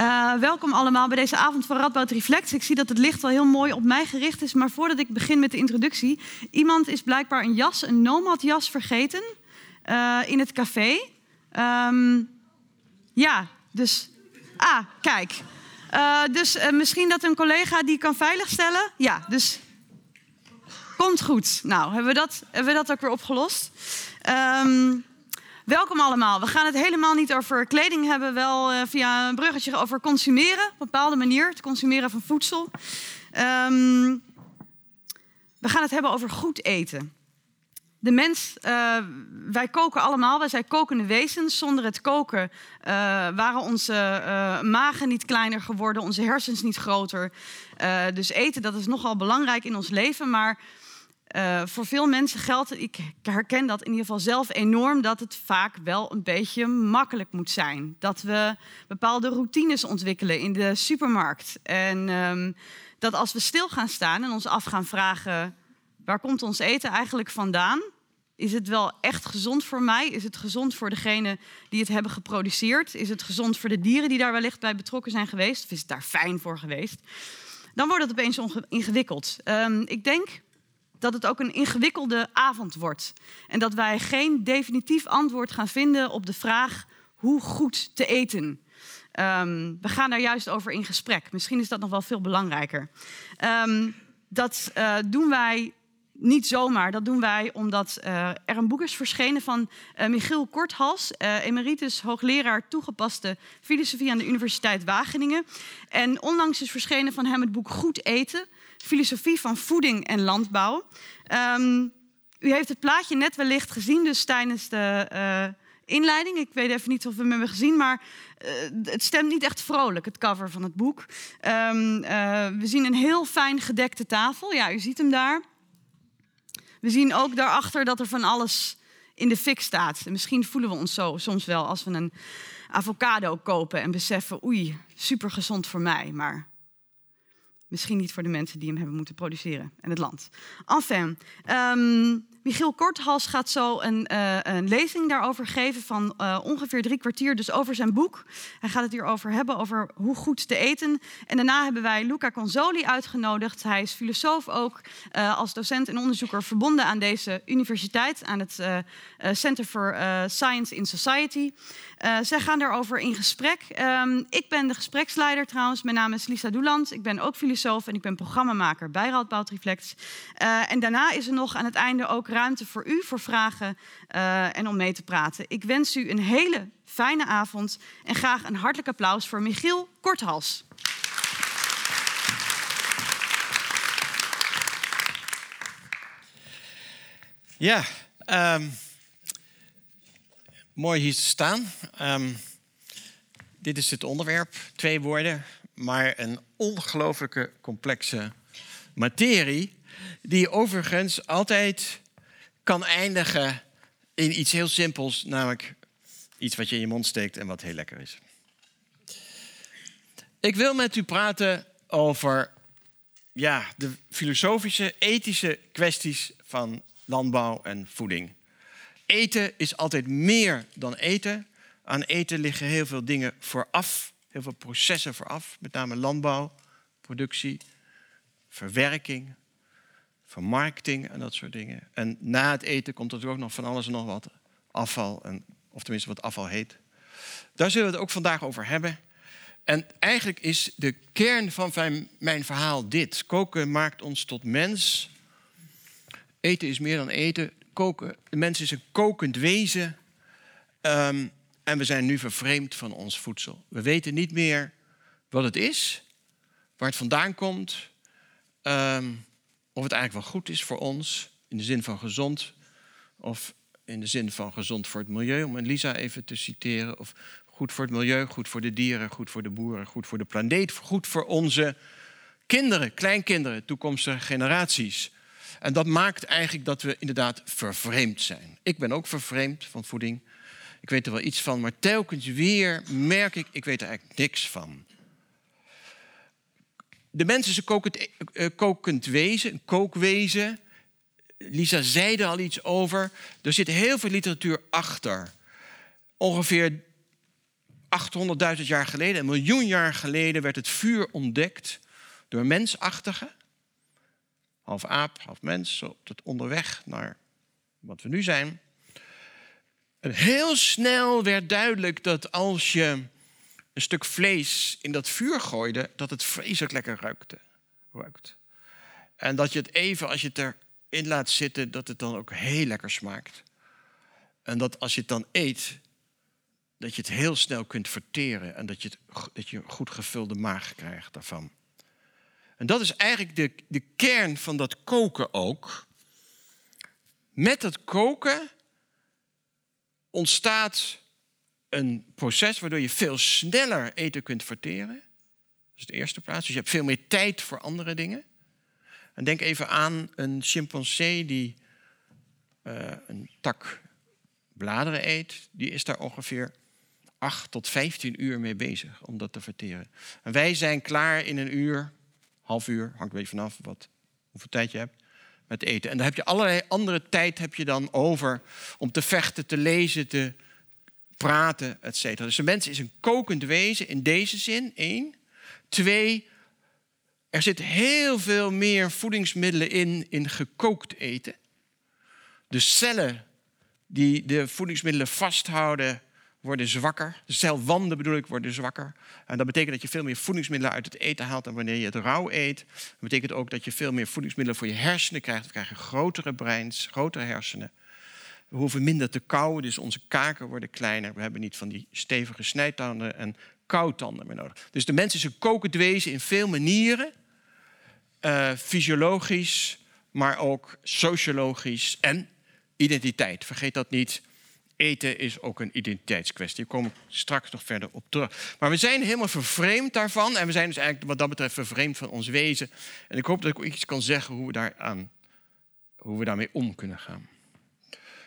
Uh, welkom allemaal bij deze avond van Radboud Reflex. Ik zie dat het licht wel heel mooi op mij gericht is, maar voordat ik begin met de introductie, iemand is blijkbaar een jas, een nomad jas vergeten uh, in het café. Um, ja, dus ah, kijk. Uh, dus misschien dat een collega die kan veiligstellen. Ja, dus komt goed. Nou, hebben we dat, hebben we dat ook weer opgelost. Um, Welkom allemaal. We gaan het helemaal niet over kleding hebben, wel uh, via een bruggetje over consumeren, op een bepaalde manier, het consumeren van voedsel. Um, we gaan het hebben over goed eten. De mens, uh, wij koken allemaal, wij zijn kokende wezens. Zonder het koken uh, waren onze magen niet kleiner geworden, onze hersens niet groter. dus eten, dat is nogal belangrijk in ons leven, maar uh, voor veel mensen geldt, ik herken dat in ieder geval zelf enorm, dat het vaak wel een beetje makkelijk moet zijn. Dat we bepaalde routines ontwikkelen in de supermarkt. En um, dat als we stil gaan staan en ons af gaan vragen, waar komt ons eten eigenlijk vandaan? Is het wel echt gezond voor mij? Is het gezond voor degene die het hebben geproduceerd? Is het gezond voor de dieren die daar wellicht bij betrokken zijn geweest? Of is het daar fijn voor geweest? Dan wordt het opeens ingewikkeld. Um, ik denk dat het ook een ingewikkelde avond wordt. En dat wij geen definitief antwoord gaan vinden op de vraag hoe goed te eten. Um, we gaan daar juist over in gesprek. Misschien is dat nog wel veel belangrijker. Um, dat uh, doen wij niet zomaar. Dat doen wij omdat uh, er een boek is verschenen van uh, Michiel Korthals, emeritus hoogleraar toegepaste filosofie aan de Universiteit Wageningen. En onlangs is verschenen van hem het boek Goed eten filosofie van voeding en landbouw. Um, u heeft het plaatje net wellicht gezien, dus tijdens de uh, inleiding. Ik weet even niet of we hem hebben gezien, maar uh, het stemt niet echt vrolijk, het cover van het boek. Um, uh, we zien een heel fijn gedekte tafel. Ja, u ziet hem daar. We zien ook daarachter dat er van alles in de fik staat. En misschien voelen we ons zo soms wel als we een avocado kopen en beseffen: oei, super gezond voor mij, maar Misschien niet voor de mensen die hem hebben moeten produceren en het land. Enfin, um, Michiel Korthals gaat zo een, uh, een lezing daarover geven van uh, ongeveer drie kwartier, dus over zijn boek. Hij gaat het hierover hebben, over hoe goed te eten. En daarna hebben wij Luca Consoli uitgenodigd. Hij is filosoof ook, uh, als docent en onderzoeker verbonden aan deze universiteit, aan het Center for Science in Society. Zij gaan daarover in gesprek. Um, ik ben de gespreksleider trouwens. Mijn naam is Lisa Doeland. Ik ben ook filosoof en ik ben programmamaker bij Radboud Reflex. en daarna is er nog aan het einde ook ruimte voor u, voor vragen uh, en om mee te praten. Ik wens u een hele fijne avond en graag een hartelijk applaus voor Michiel Korthals. Ja, um, mooi hier te staan. Um, dit is het onderwerp, twee woorden, maar een ongelooflijke complexe materie, die overigens altijd kan eindigen in iets heel simpels, namelijk iets wat je in je mond steekt en wat heel lekker is. Ik wil met u praten over ja, de filosofische, ethische kwesties van landbouw en voeding. Eten is altijd meer dan eten. Aan eten liggen heel veel dingen vooraf, heel veel processen vooraf, met name landbouw, productie, verwerking, marketing en dat soort dingen. En na het eten komt er ook nog van alles en nog wat afval, en, of tenminste wat afval heet. Daar zullen we het ook vandaag over hebben. En eigenlijk is de kern van mijn verhaal dit. Koken maakt ons tot mens. Eten is meer dan eten. Koken, de mens is een kokend wezen. Um, en we zijn nu vervreemd van ons voedsel. We weten niet meer wat het is, waar het vandaan komt. Um, of het eigenlijk wel goed is voor ons, in de zin van gezond, of in de zin van gezond voor het milieu, om Lisa even te citeren, of goed voor het milieu, goed voor de dieren, goed voor de boeren, goed voor de planeet, goed voor onze kinderen, kleinkinderen, toekomstige generaties. En dat maakt eigenlijk dat we inderdaad vervreemd zijn. Ik ben ook vervreemd van voeding. Ik weet er wel iets van, maar telkens weer merk ik, ik weet er eigenlijk niks van. De mens is een kokend, uh, kokend wezen, een kookwezen. Lisa zei er al iets over. Er zit heel veel literatuur achter. Ongeveer 800.000 jaar geleden, een miljoen jaar geleden, werd het vuur ontdekt door mensachtigen. Half aap, half mens, op het onderweg naar wat we nu zijn. En heel snel werd duidelijk dat als je een stuk vlees in dat vuur gooide, dat het vreselijk lekker ruikte, ruikt. En dat je het even, als je het erin laat zitten, dat het dan ook heel lekker smaakt. En dat als je het dan eet, dat je het heel snel kunt verteren en dat je, het, dat je een goed gevulde maag krijgt daarvan. En dat is eigenlijk de, de kern van dat koken ook. Met het koken ontstaat een proces waardoor je veel sneller eten kunt verteren. Dat is de eerste plaats. Dus je hebt veel meer tijd voor andere dingen. En denk even aan een chimpansee die uh, een tak bladeren eet. Die is daar ongeveer 8 tot 15 uur mee bezig om dat te verteren. En wij zijn klaar in een uur, half uur, hangt een beetje vanaf wat, hoeveel tijd je hebt, met eten. En dan heb je allerlei andere tijd heb je dan over om te vechten, te lezen, te praten, et. Dus de mens is een kokend wezen in deze zin, één. Twee, er zit heel veel meer voedingsmiddelen in, in gekookt eten. De cellen die de voedingsmiddelen vasthouden, worden zwakker. De celwanden bedoel ik, worden zwakker. En dat betekent dat je veel meer voedingsmiddelen uit het eten haalt dan wanneer je het rauw eet. Dat betekent ook dat je veel meer voedingsmiddelen voor je hersenen krijgt. We krijgen grotere breins, grotere hersenen. We hoeven minder te kauwen, dus onze kaken worden kleiner. We hebben niet van die stevige snijtanden en koutanden meer nodig. Dus de mens is een kokend wezen in veel manieren. Uh, fysiologisch, maar ook sociologisch en identiteit. Vergeet dat niet. Eten is ook een identiteitskwestie. Daar kom ik straks nog verder op terug. Maar we zijn helemaal vervreemd daarvan. En we zijn dus eigenlijk wat dat betreft vervreemd van ons wezen. En ik hoop dat ik ook iets kan zeggen hoe we, daaraan, hoe we daarmee om kunnen gaan.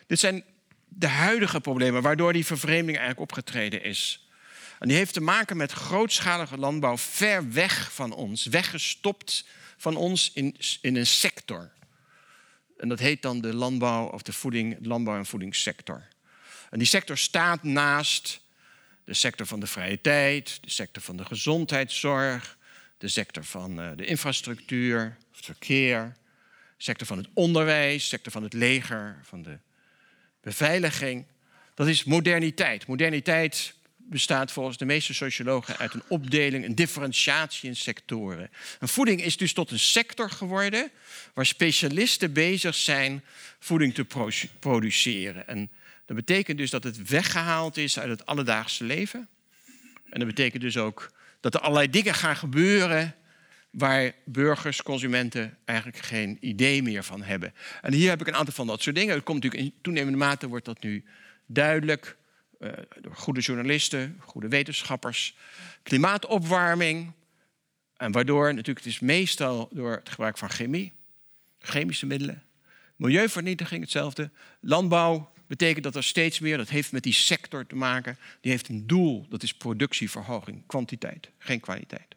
Dit zijn de huidige problemen waardoor die vervreemding eigenlijk opgetreden is. En die heeft te maken met grootschalige landbouw ver weg van ons, weggestopt van ons in, in een sector. En dat heet dan de landbouw of de voeding, landbouw- en voedingssector. En die sector staat naast de sector van de vrije tijd, de sector van de gezondheidszorg, de sector van eh, de infrastructuur, het verkeer, de sector van het onderwijs, de sector van het leger, van de beveiliging. Dat is moderniteit. Moderniteit bestaat volgens de meeste sociologen uit een opdeling, een differentiatie in sectoren. En voeding is dus tot een sector geworden waar specialisten bezig zijn voeding te produceren. En dat betekent dus dat het weggehaald is uit het alledaagse leven. En dat betekent dus ook dat er allerlei dingen gaan gebeuren waar burgers, consumenten eigenlijk geen idee meer van hebben. En hier heb ik een aantal van dat soort dingen. Het komt natuurlijk in toenemende mate wordt dat nu duidelijk uh, door goede journalisten, goede wetenschappers. Klimaatopwarming. En waardoor natuurlijk het is meestal door het gebruik van chemie, chemische middelen. Milieuvernietiging hetzelfde. Landbouw betekent dat er steeds meer, dat heeft met die sector te maken, die heeft een doel, dat is productieverhoging, kwantiteit, geen kwaliteit.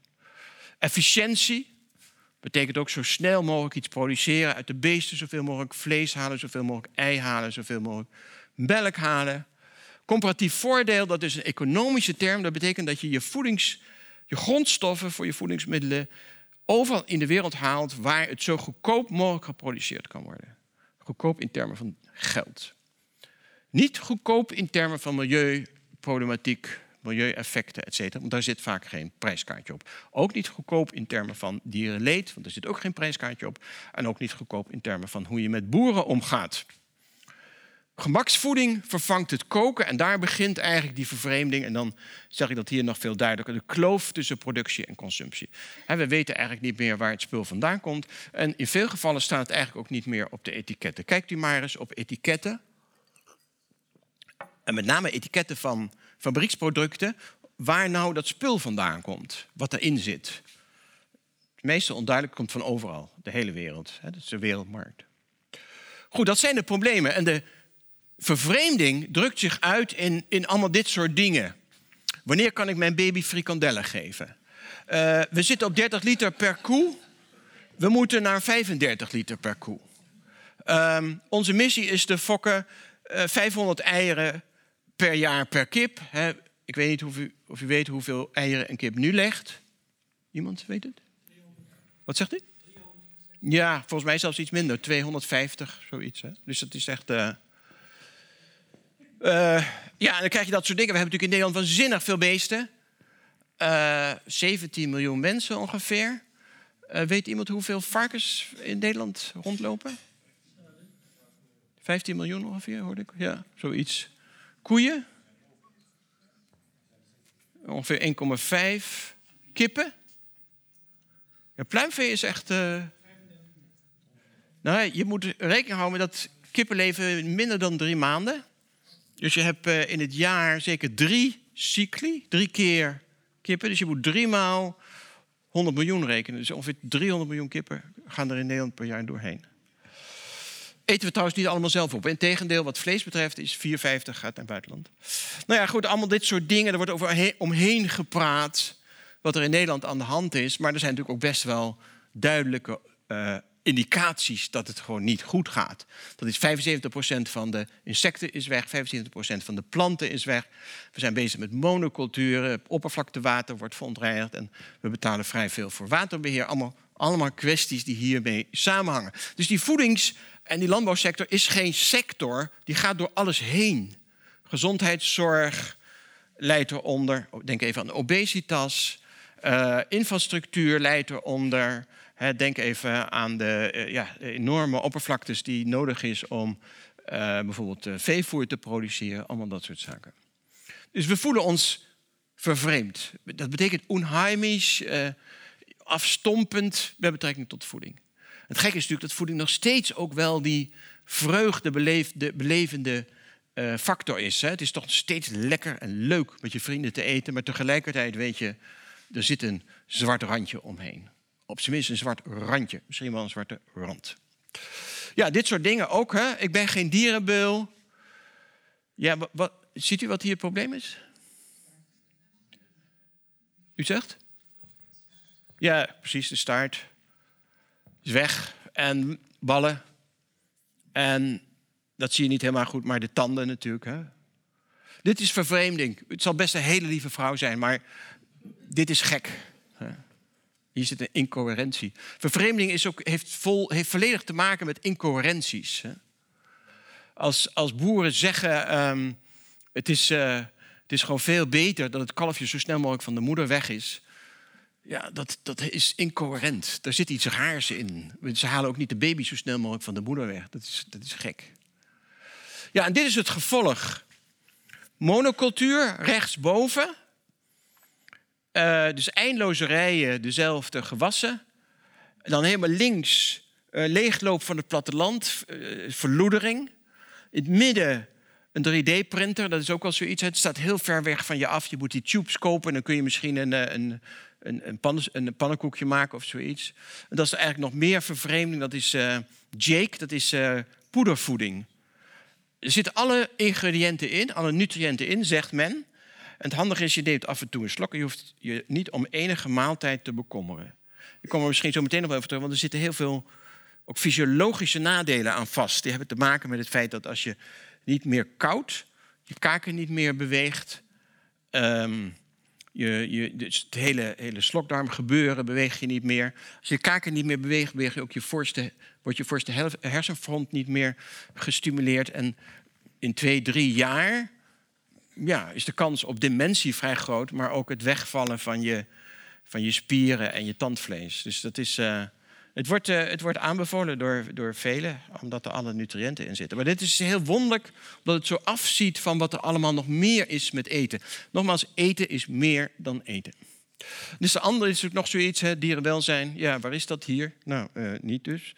Efficiëntie betekent ook zo snel mogelijk iets produceren, uit de beesten zoveel mogelijk vlees halen, zoveel mogelijk ei halen, zoveel mogelijk melk halen. Comparatief voordeel, dat is een economische term, dat betekent dat je je, voedings, je grondstoffen voor je voedingsmiddelen overal in de wereld haalt waar het zo goedkoop mogelijk geproduceerd kan worden. Goedkoop in termen van geld. Niet goedkoop in termen van milieuproblematiek, milieueffecten, etc. Want daar zit vaak geen prijskaartje op. Ook niet goedkoop in termen van dierenleed, want daar zit ook geen prijskaartje op. En ook niet goedkoop in termen van hoe je met boeren omgaat. Gemaksvoeding vervangt het koken en daar begint eigenlijk die vervreemding. En dan zeg ik dat hier nog veel duidelijker. De kloof tussen productie en consumptie. We weten eigenlijk niet meer waar het spul vandaan komt. En in veel gevallen staat het eigenlijk ook niet meer op de etiketten. Kijkt u maar eens op etiketten en met name etiketten van fabrieksproducten, waar nou dat spul vandaan komt, wat erin zit. Het meeste onduidelijk komt van overal, de hele wereld. Dat is de wereldmarkt. Goed, dat zijn de problemen. En de vervreemding drukt zich uit in, in allemaal dit soort dingen. Wanneer kan ik mijn baby frikandellen geven? Uh, we zitten op 30 liter per koe. We moeten naar 35 liter per koe. Uh, onze missie is te fokken uh, 500 eieren per jaar per kip. Hè. Ik weet niet of u, of u weet hoeveel eieren een kip nu legt. Iemand weet het? Wat zegt u? Ja, volgens mij zelfs iets minder. 250, zoiets. Hè? Dus dat is echt... Uh... Uh, ja, dan krijg je dat soort dingen. We hebben natuurlijk in Nederland waanzinnig veel beesten. Uh, 17 miljoen mensen ongeveer. weet iemand hoeveel varkens in Nederland rondlopen? 15 miljoen ongeveer, hoorde ik. Ja, zoiets. Koeien? Ongeveer 1,5. Kippen? Ja, pluimvee is echt. Uh... Nou, je moet rekening houden met dat kippen leven minder dan drie maanden. Dus je hebt uh, in het jaar zeker drie cycli, drie keer kippen. Dus je moet drie maal 100 miljoen rekenen. Dus ongeveer 300 miljoen kippen gaan er in Nederland per jaar doorheen. Eten we trouwens niet allemaal zelf op. Integendeel, wat vlees betreft, is 4,50 gaat naar het buitenland. Nou ja, goed, allemaal dit soort dingen. Er wordt over omheen gepraat wat er in Nederland aan de hand is. Maar er zijn natuurlijk ook best wel duidelijke uh, indicaties dat het gewoon niet goed gaat. Dat is 75% van de insecten is weg, 75% van de planten is weg. We zijn bezig met monoculturen, oppervlaktewater wordt verontreinigd en we betalen vrij veel voor waterbeheer. Allemaal, allemaal kwesties die hiermee samenhangen. Dus die voedings- en die landbouwsector is geen sector, die gaat door alles heen. Gezondheidszorg leidt eronder, denk even aan obesitas, uh, infrastructuur leidt eronder. Denk even aan de uh, ja, enorme oppervlaktes die nodig is om uh, bijvoorbeeld veevoer te produceren. Allemaal dat soort zaken. Dus we voelen ons vervreemd. Dat betekent onheimisch, afstompend met betrekking tot voeding. Het gekke is natuurlijk dat voeding nog steeds ook wel die vreugde beleefde, belevende uh, factor is. Hè? Het is toch steeds lekker en leuk met je vrienden te eten, maar tegelijkertijd weet je, er zit een zwart randje omheen. Op zijn minst een zwart randje, misschien wel een zwarte rand. Ja, dit soort dingen ook. Hè? Ik ben geen dierenbeul. Ja, wat, ziet u wat hier het probleem is? U zegt? Ja, precies, de staart weg en ballen. En dat zie je niet helemaal goed, maar de tanden natuurlijk. Hè? Dit is vervreemding. Het zal best een hele lieve vrouw zijn, maar dit is gek. Hier zit een incoherentie. Vervreemding is ook, heeft, vol, heeft volledig te maken met incoherenties. Als, als boeren zeggen, um, het, is, uh, het is gewoon veel beter dat het kalfje zo snel mogelijk van de moeder weg is. Ja, dat, dat is incoherent. Daar zit iets raars in. Ze halen ook niet de baby zo snel mogelijk van de moeder weg. Dat is, dat is gek. Ja, en dit is het gevolg. Monocultuur rechtsboven. Uh, dus eindeloze rijen, dezelfde gewassen. En dan helemaal links uh, leegloop van het platteland, uh, verloedering. In het midden een 3D-printer, dat is ook wel zoiets. Het staat heel ver weg van je af. Je moet die tubes kopen en dan kun je misschien een, een, een, een, een pannenkoekje maken of zoiets. En dat is eigenlijk nog meer vervreemding. Dat is Jake, dat is poedervoeding. Er zitten alle ingrediënten in, alle nutriënten in, zegt men. En het handige is, je neemt af en toe een slok je hoeft je niet om enige maaltijd te bekommeren. Ik kom er misschien zo meteen nog wel even terug, want er zitten heel veel ook fysiologische nadelen aan vast. Die hebben te maken met het feit dat als je niet meer koud, je kaken niet meer beweegt, um, je, je, dus het hele, hele slokdarm gebeuren beweeg je niet meer. Als je kaken niet meer beweegt, beweeg je ook je voorste, wordt je voorste hersenfront niet meer gestimuleerd. En in twee, drie jaar ja, is de kans op dementie vrij groot, maar ook het wegvallen van je, van je spieren en je tandvlees. Dus dat is, uh, het, wordt, uh, het wordt aanbevolen door, door velen, omdat er alle nutriënten in zitten. Maar dit is heel wonderlijk, omdat het zo afziet van wat er allemaal nog meer is met eten. Nogmaals, eten is meer dan eten. Dus de andere is ook nog zoiets, hè, dierenwelzijn. Ja, waar is dat hier? Nou, uh, niet dus.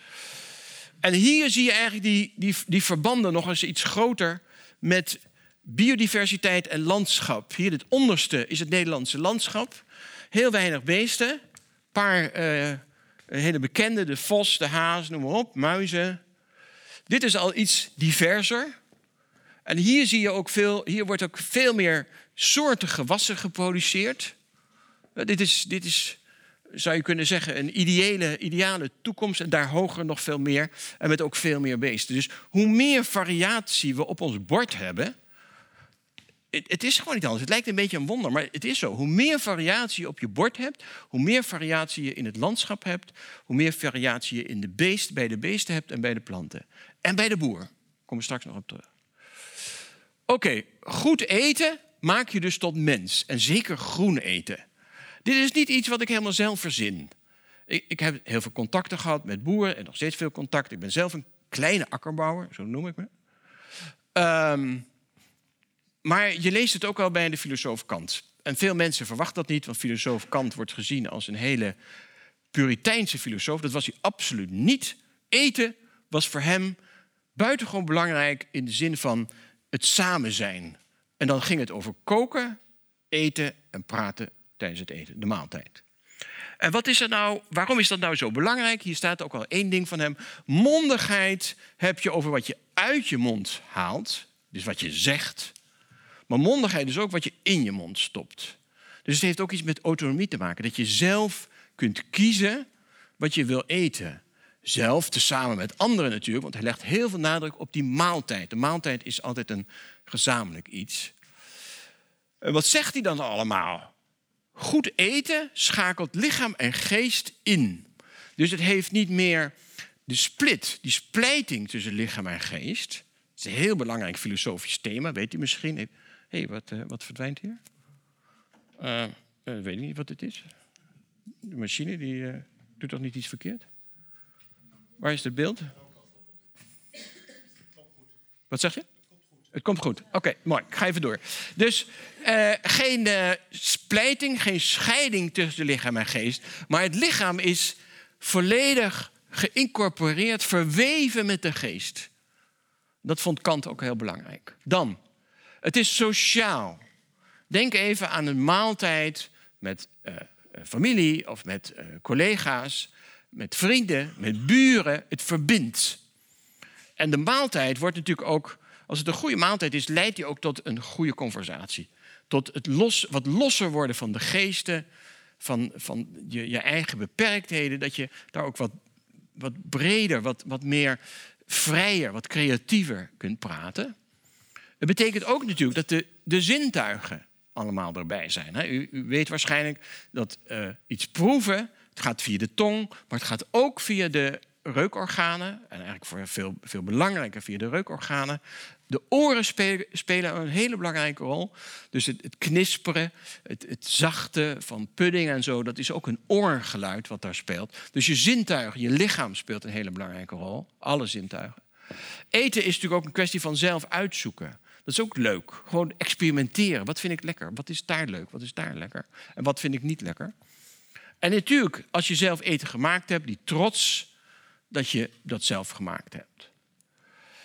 En hier zie je eigenlijk die, die, die verbanden nog eens iets groter met biodiversiteit en landschap. Hier het onderste is het Nederlandse landschap. Heel weinig beesten. Een paar uh, hele bekende, de vos, de haas, noem maar op, muizen. Dit is al iets diverser. En hier zie je ook veel, hier wordt ook veel meer soorten gewassen geproduceerd. Uh, dit is, dit is zou je kunnen zeggen, een ideale, ideale toekomst. En daar hoger nog veel meer. En met ook veel meer beesten. Dus hoe meer variatie we op ons bord hebben, het, is gewoon niet anders. Het lijkt een beetje een wonder, maar het is zo. Hoe meer variatie je op je bord hebt, hoe meer variatie je in het landschap hebt, hoe meer variatie je in de beest, bij de beesten hebt en bij de planten. En bij de boer. Daar komen we straks nog op terug. Oké, goed eten maak je dus tot mens. En zeker groen eten. Dit is niet iets wat ik helemaal zelf verzin. Ik, ik heb heel veel contacten gehad met boeren en nog steeds veel contact. Ik ben zelf een kleine akkerbouwer, zo noem ik me. Um, maar je leest het ook wel bij de filosoof Kant. En veel mensen verwachten dat niet, want filosoof Kant wordt gezien als een hele Puriteinse filosoof. Dat was hij absoluut niet. Eten was voor hem buitengewoon belangrijk in de zin van het samen zijn. En dan ging het over koken, eten en praten tijdens het eten, de maaltijd. En wat is er nou, waarom is dat nou zo belangrijk? Hier staat ook al één ding van hem. Mondigheid heb je over wat je uit je mond haalt, dus wat je zegt. Maar mondigheid is ook wat je in je mond stopt. Dus het heeft ook iets met autonomie te maken. Dat je zelf kunt kiezen wat je wil eten. Zelf, tezamen met anderen natuurlijk, want hij legt heel veel nadruk op die maaltijd. De maaltijd is altijd een gezamenlijk iets. En wat zegt hij dan allemaal? Goed eten schakelt lichaam en geest in. Dus het heeft niet meer de split, die splijting tussen lichaam en geest. Dat is een heel belangrijk filosofisch thema, weet u misschien. Hey, wat, uh, wat verdwijnt hier? Uh, weet ik niet wat dit is. De machine die doet toch niet iets verkeerd? Waar is het beeld? Wat zeg je? Het komt goed. Oké, mooi. Ik ga even door. Dus geen uh, splijting, geen scheiding tussen lichaam en geest. Maar het lichaam is volledig geïncorporeerd, verweven met de geest. Dat vond Kant ook heel belangrijk. Dan, het is sociaal. Denk even aan een maaltijd met uh, familie of met collega's, met vrienden, met buren. Het verbindt. En de maaltijd wordt natuurlijk ook als het een goede maaltijd is, leidt die ook tot een goede conversatie. Tot het los, wat losser worden van de geesten, van, van je, je eigen beperktheden. Dat je daar ook wat, wat breder, wat, wat meer vrijer, wat creatiever kunt praten. Het betekent ook natuurlijk dat de, de zintuigen allemaal erbij zijn. U, u weet waarschijnlijk dat uh, iets proeven, het gaat via de tong, maar het gaat ook via de reukorganen. En eigenlijk voor veel, veel belangrijker via de reukorganen. De oren spelen, spelen een hele belangrijke rol. Dus het, het knisperen, het, het, zachte van pudding en zo, dat is ook een oorgeluid wat daar speelt. Dus je zintuigen, je lichaam speelt een hele belangrijke rol. Alle zintuigen. Eten is natuurlijk ook een kwestie van zelf uitzoeken. Dat is ook leuk. Gewoon experimenteren. Wat vind ik lekker? Wat is daar leuk? Wat is daar lekker? En wat vind ik niet lekker? En natuurlijk, als je zelf eten gemaakt hebt, die trots dat je dat zelf gemaakt hebt.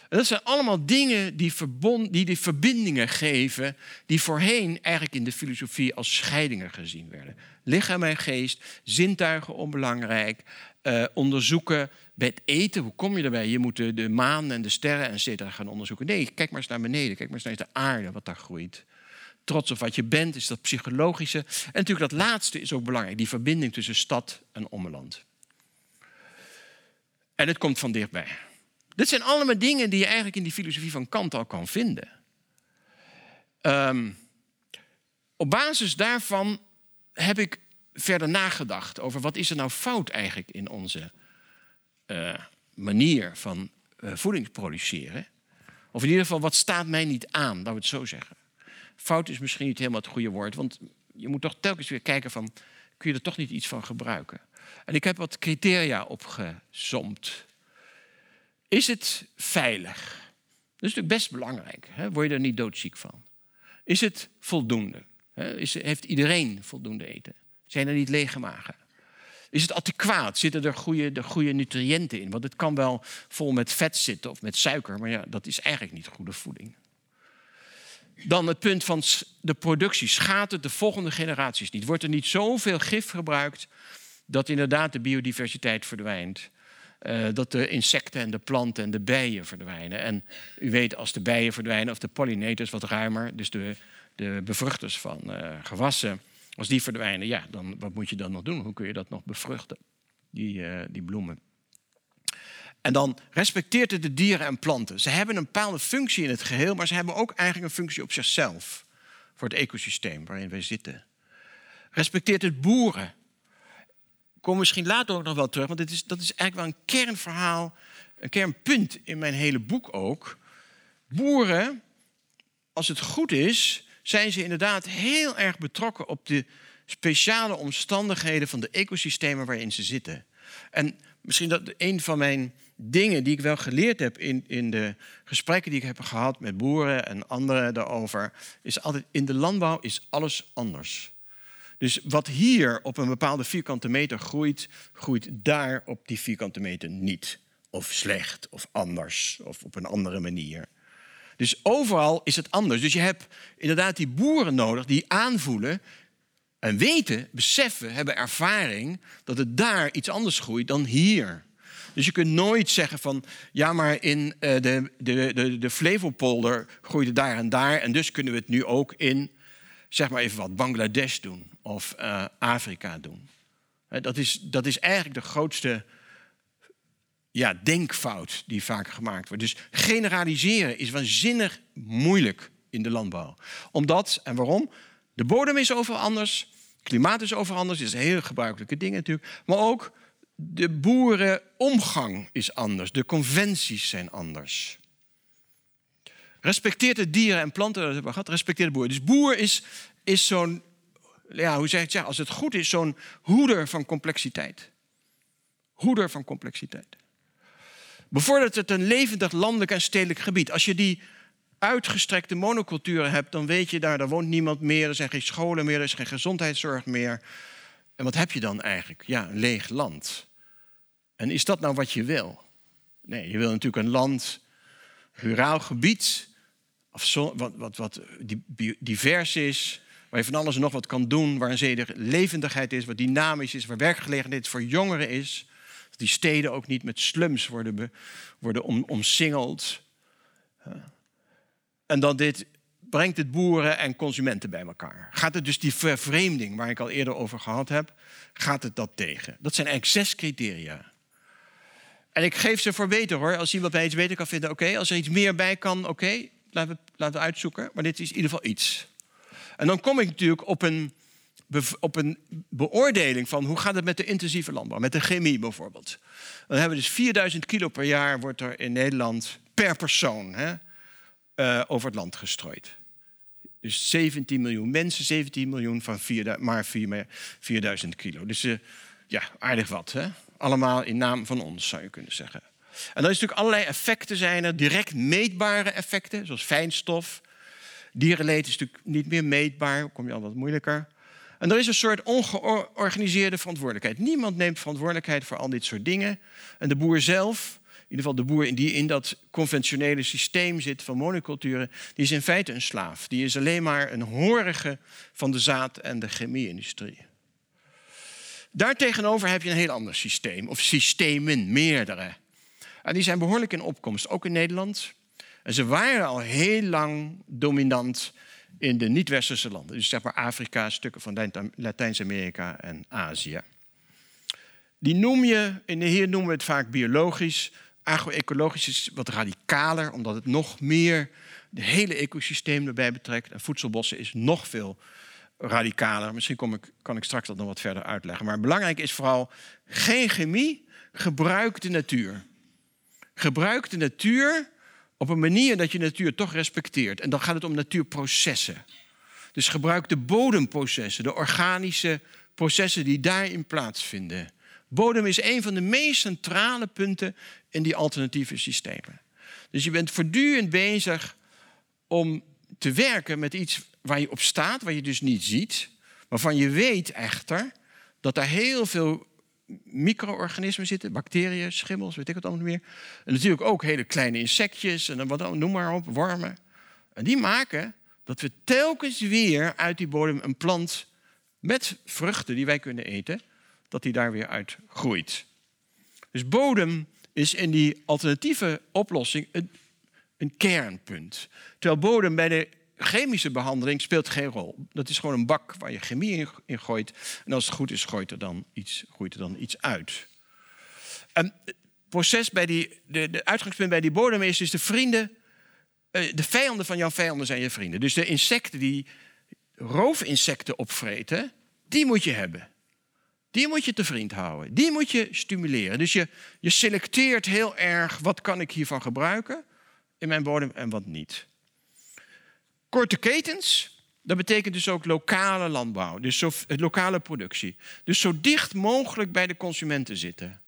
En dat zijn allemaal dingen die, verbond, die die verbindingen geven, die voorheen eigenlijk in de filosofie als scheidingen gezien werden. Lichaam en geest, zintuigen onbelangrijk, uh, onderzoeken bij het eten. Hoe kom je erbij? Je moet de, maan en de sterren en gaan onderzoeken. Nee, kijk maar eens naar beneden, kijk maar eens naar de aarde, wat daar groeit. Trots op wat je bent, is dat psychologische. En natuurlijk dat laatste is ook belangrijk, die verbinding tussen stad en ommeland. En het komt van dichtbij. Dit zijn allemaal dingen die je eigenlijk in die filosofie van Kant al kan vinden. Um, op basis daarvan heb ik verder nagedacht over wat is er nou fout eigenlijk in onze uh, manier van uh, voeding produceren. Of in ieder geval, wat staat mij niet aan, laten we het zo zeggen. Fout is misschien niet helemaal het goede woord, want je moet toch telkens weer kijken van, kun je er toch niet iets van gebruiken? En ik heb wat criteria opgezomd. Is het veilig? Dat is natuurlijk best belangrijk. Hè? Word je er niet doodziek van? Is het voldoende? Is, heeft iedereen voldoende eten? Zijn er niet lege magen? Is het adequaat? Zitten er goede, de goede nutriënten in? Want het kan wel vol met vet zitten of met suiker, maar ja, dat is eigenlijk niet goede voeding. Dan het punt van de productie. Schaadt het de volgende generaties niet? Wordt er niet zoveel gif gebruikt dat inderdaad de biodiversiteit verdwijnt? uh, dat de insecten en de planten en de bijen verdwijnen. En u weet, als de bijen verdwijnen, of de pollinators wat ruimer, dus de, de bevruchters van uh, gewassen, als die verdwijnen, ja, dan wat moet je dan nog doen? Hoe kun je dat nog bevruchten, die, uh, die bloemen? En dan respecteert het de dieren en planten. Ze hebben een bepaalde functie in het geheel, maar ze hebben ook eigenlijk een functie op zichzelf. voor het ecosysteem waarin wij zitten. Respecteert het boeren. Kom misschien later ook nog wel terug, want dit is, dat is eigenlijk wel een kernverhaal, een kernpunt in mijn hele boek ook. Boeren, als het goed is, zijn ze inderdaad heel erg betrokken op de speciale omstandigheden van de ecosystemen waarin ze zitten. En misschien dat een van mijn dingen die ik wel geleerd heb in, in de gesprekken die ik heb gehad met boeren en anderen daarover, is altijd in de landbouw is alles anders. Dus wat hier op een bepaalde vierkante meter groeit, groeit daar op die vierkante meter niet. Of slecht, of anders, of op een andere manier. Dus overal is het anders. Dus je hebt inderdaad die boeren nodig die aanvoelen en weten, beseffen, hebben ervaring dat het daar iets anders groeit dan hier. Dus je kunt nooit zeggen van, ja, maar in uh, de, de, de, de Flevopolder groeit het daar en daar. En dus kunnen we het nu ook in, zeg maar even wat, Bangladesh doen of uh, Afrika doen. Dat is, dat is eigenlijk de grootste ja, denkfout die vaak gemaakt wordt. Dus generaliseren is waanzinnig moeilijk in de landbouw. Omdat, en waarom? De bodem is overal anders, klimaat is overal anders, is hele gebruikelijke ding natuurlijk. Maar ook de boerenomgang is anders, de conventies zijn anders. Respecteert de dieren en planten, dat hebben we gehad, de boer. Dus boer is, is zo'n, ja, hoe zeg ik het? Als het goed is, zo'n hoeder van complexiteit. Hoeder van complexiteit. Bevordert het een levendig landelijk en stedelijk gebied. Als je die uitgestrekte monoculturen hebt, dan weet je daar, daar woont niemand meer, er zijn geen scholen meer, er is geen gezondheidszorg meer. En wat heb je dan eigenlijk? Ja, een leeg land. En is dat nou wat je wil? Nee, je wil natuurlijk een land, ruraal gebied, of zo, wat, wat, wat divers is, waar je van alles en nog wat kan doen, waar een levendigheid is, wat dynamisch is, waar werkgelegenheid voor jongeren is. Dat die steden ook niet met slums worden, worden om, omsingeld. En dat dit brengt het boeren en consumenten bij elkaar. Gaat het dus die vervreemding waar ik al eerder over gehad heb, gaat het dat tegen? Dat zijn eigenlijk criteria. En ik geef ze voor beter hoor. Als iemand bij iets beter kan vinden, oké. Als er iets meer bij kan, oké. Laten, we, laten we uitzoeken. Maar dit is in ieder geval iets. En dan kom ik natuurlijk op een, op een beoordeling van hoe gaat het met de intensieve landbouw. Met de chemie bijvoorbeeld. Dan hebben we dus 4000 kilo per jaar wordt er in Nederland per persoon hè, uh, over het land gestrooid. Dus 17 miljoen mensen, 17 miljoen van 4, maar 4, 4000 kilo. Dus uh, ja, aardig wat. Hè? Allemaal in naam van ons, zou je kunnen zeggen. En dan is natuurlijk allerlei effecten zijn er, direct meetbare effecten, zoals fijnstof. Dierenleed is natuurlijk niet meer meetbaar, kom je al wat moeilijker. En er is een soort ongeorganiseerde verantwoordelijkheid. Niemand neemt verantwoordelijkheid voor al dit soort dingen. En de boer zelf in ieder geval de boer die in dat conventionele systeem zit van monoculturen, die is in feite een slaaf. Die is alleen maar een horige van de zaad- en de chemie-industrie. Daartegenover heb je een heel ander systeem, of systemen, meerdere. En die zijn behoorlijk in opkomst, ook in Nederland. En ze waren al heel lang dominant in de niet-westerse landen. Dus zeg maar Afrika, stukken van Latijns-Amerika en Azië. Die noem je, en hier noemen we het vaak biologisch, Agroecologisch is wat radicaler, omdat het nog meer de hele ecosysteem erbij betrekt. En voedselbossen is nog veel radicaler. Misschien kom ik, kan ik straks dat nog wat verder uitleggen. Maar belangrijk is vooral geen chemie, gebruik de natuur. Gebruik de natuur op een manier dat je natuur toch respecteert. En dan gaat het om natuurprocessen. Dus gebruik de bodemprocessen, de organische processen die daarin plaatsvinden. Bodem is een van de meest centrale punten in die alternatieve systemen. Dus je bent voortdurend bezig om te werken met iets waar je op staat, waar je dus niet ziet, waarvan je weet echter dat daar heel veel micro-organismen zitten, bacteriën, schimmels, weet ik wat allemaal meer. En natuurlijk ook hele kleine insectjes en wat, noem maar op, wormen. En die maken dat we telkens weer uit die bodem een plant met vruchten die wij kunnen eten, dat die daar weer uit groeit. Dus bodem is in die alternatieve oplossing een, een kernpunt. Terwijl bodem bij de chemische behandeling speelt geen rol. Dat is gewoon een bak waar je chemie in gooit. En als het goed is, gooit er dan iets, groeit er dan iets uit. En het proces bij die, de, de uitgangspunt bij die bodem is de vrienden, eh, de vijanden van jouw vijanden zijn je vrienden. Dus de insecten die roofinsecten opvreten, die moet je hebben. Die moet je te vriend houden. Die moet je stimuleren. Dus je, je selecteert heel erg wat kan ik hiervan gebruiken in mijn bodem en wat niet. Korte ketens, dat betekent dus ook lokale landbouw, dus zo, lokale productie. Dus zo dicht mogelijk bij de consumenten zitten.